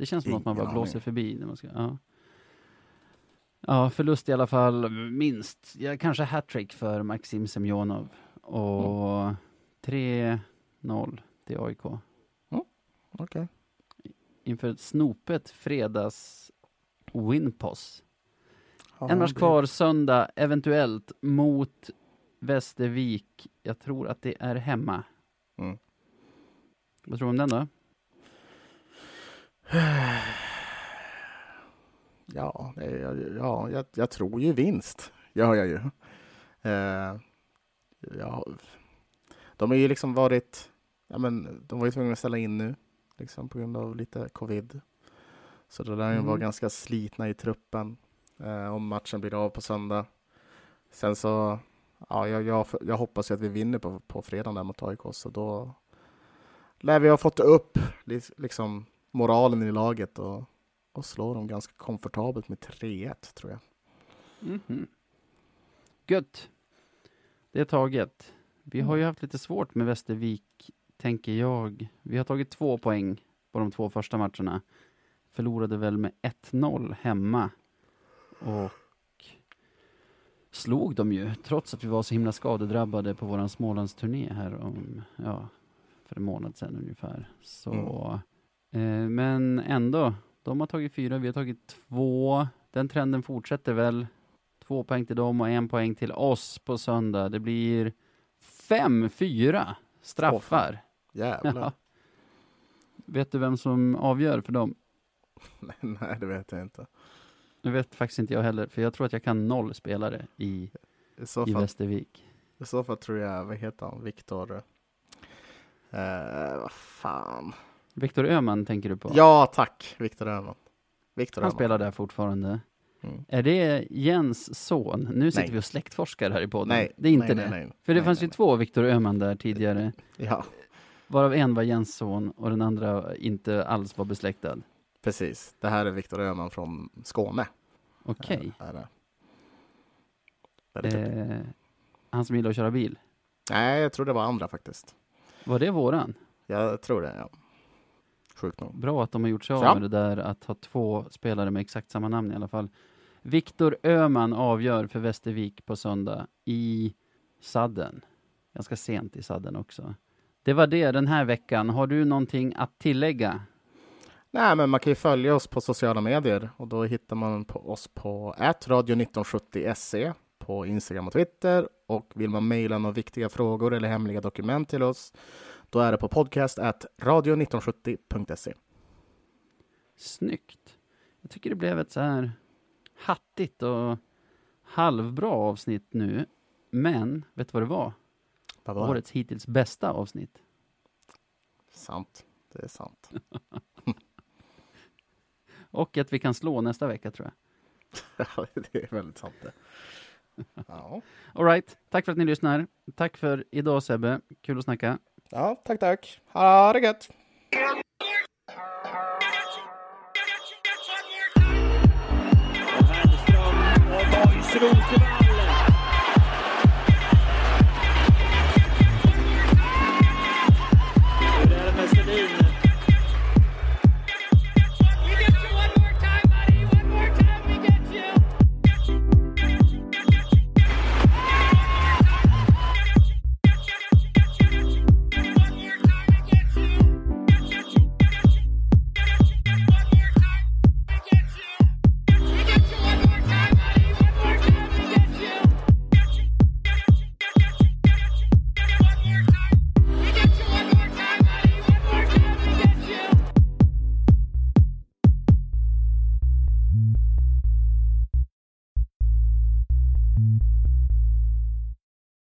B: Det känns som något man bara blåser
A: aning.
B: förbi. När man ska, ja. ja, förlust i alla fall minst. Ja, kanske hattrick för Maxim Semjonov. Och 3-0 till AIK.
A: Okej.
B: Inför ett snopet fredags Winpos. En match kvar söndag, eventuellt mot Västervik. Jag tror att det är hemma.
A: Mm.
B: Vad tror du om den då?
A: Ja, ja jag, jag tror ju vinst. Gör jag ju. Eh, ja, de har ju liksom varit, ja men de var ju tvungna att ställa in nu, liksom på grund av lite covid. Så det där
B: Mm.
A: var ganska slitna i truppen eh, om matchen blir av på söndag. Sen så, ja, jag, jag, jag hoppas ju att vi vinner på, på fredag där mot AIK, så då lär vi ha fått upp li- liksom moralen i laget och och slår dem ganska komfortabelt med 3-1 tror jag.
B: Mhm. Gött. Det är taget. Vi har ju haft lite svårt med Västervik, tänker jag. Vi har tagit två poäng på de två första matcherna. Förlorade väl med 1-0 hemma. Och slog dem ju, trots att vi var så himla skadedrabbade på våran Smålandsturné här om, ja, för en månad sedan ungefär. Så, eh, men ändå, de har tagit fyra, vi har tagit två. Den trenden fortsätter väl. Två poäng till dem och en poäng till oss på söndag. Det blir fem, fyra straffar. (laughs)
A: Jävlar.
B: Ja. Vet du vem som avgör för dem? (laughs)
A: Nej, det vet jag inte.
B: Det vet faktiskt inte jag heller, för jag tror att jag kan noll spelare i,
A: I så
B: i
A: fall,
B: Västervik.
A: i så fall tror jag, vad heter han, Viktor? Eh, vad fan.
B: Viktor Öhman tänker du på?
A: Ja, tack, Viktor Öhman. Viktor
B: Han
A: Öhman.
B: spelar där fortfarande.
A: Mm.
B: Är det Jens son? Nu sitter
A: Nej.
B: vi och släktforskar här i podden.
A: Nej,
B: det är inte
A: nej,
B: det.
A: Nej.
B: För det fanns ju två Viktor Öhman där tidigare. (laughs)
A: Ja,
B: Varav en var Jens son och den andra inte alls var besläktad.
A: precis. Det här är Viktor Öhman från Skåne.
B: Okej.
A: Väldigt duktig.
B: Eh, han som gillar att köra bil.
A: Nej, jag tror det var andra faktiskt.
B: Var det våran?
A: Jag tror det, ja. Sjukt nog.
B: Bra att de har gjort sig av
A: Ja.
B: med det där att ha två spelare med exakt samma namn i alla fall. Viktor Öhman avgör för Västervik på söndag i sadden. Ganska sent i sadden också. Det var det den här veckan. Har du någonting att tillägga?
A: Nej, men man kan ju följa oss på sociala medier och då hittar man på oss på radio1970se på Instagram och Twitter. Och vill man mejla några viktiga frågor eller hemliga dokument till oss, då är det på podcast radio1970.se.
B: Snyggt. Jag tycker det blev ett så här hattigt och halvbra avsnitt nu. Men, vet du vad det var?
A: Vadå?
B: Årets hittills bästa avsnitt.
A: Sant. Det är sant. (laughs)
B: Och att vi kan slå nästa vecka tror jag. (laughs)
A: Ja, det är väldigt sant det. (laughs) Ja.
B: All right. tack för att ni lyssnar. Tack för idag Sebbe. Kul att snacka
A: ja, tack, tack. Ha det gött!
D: Bergström och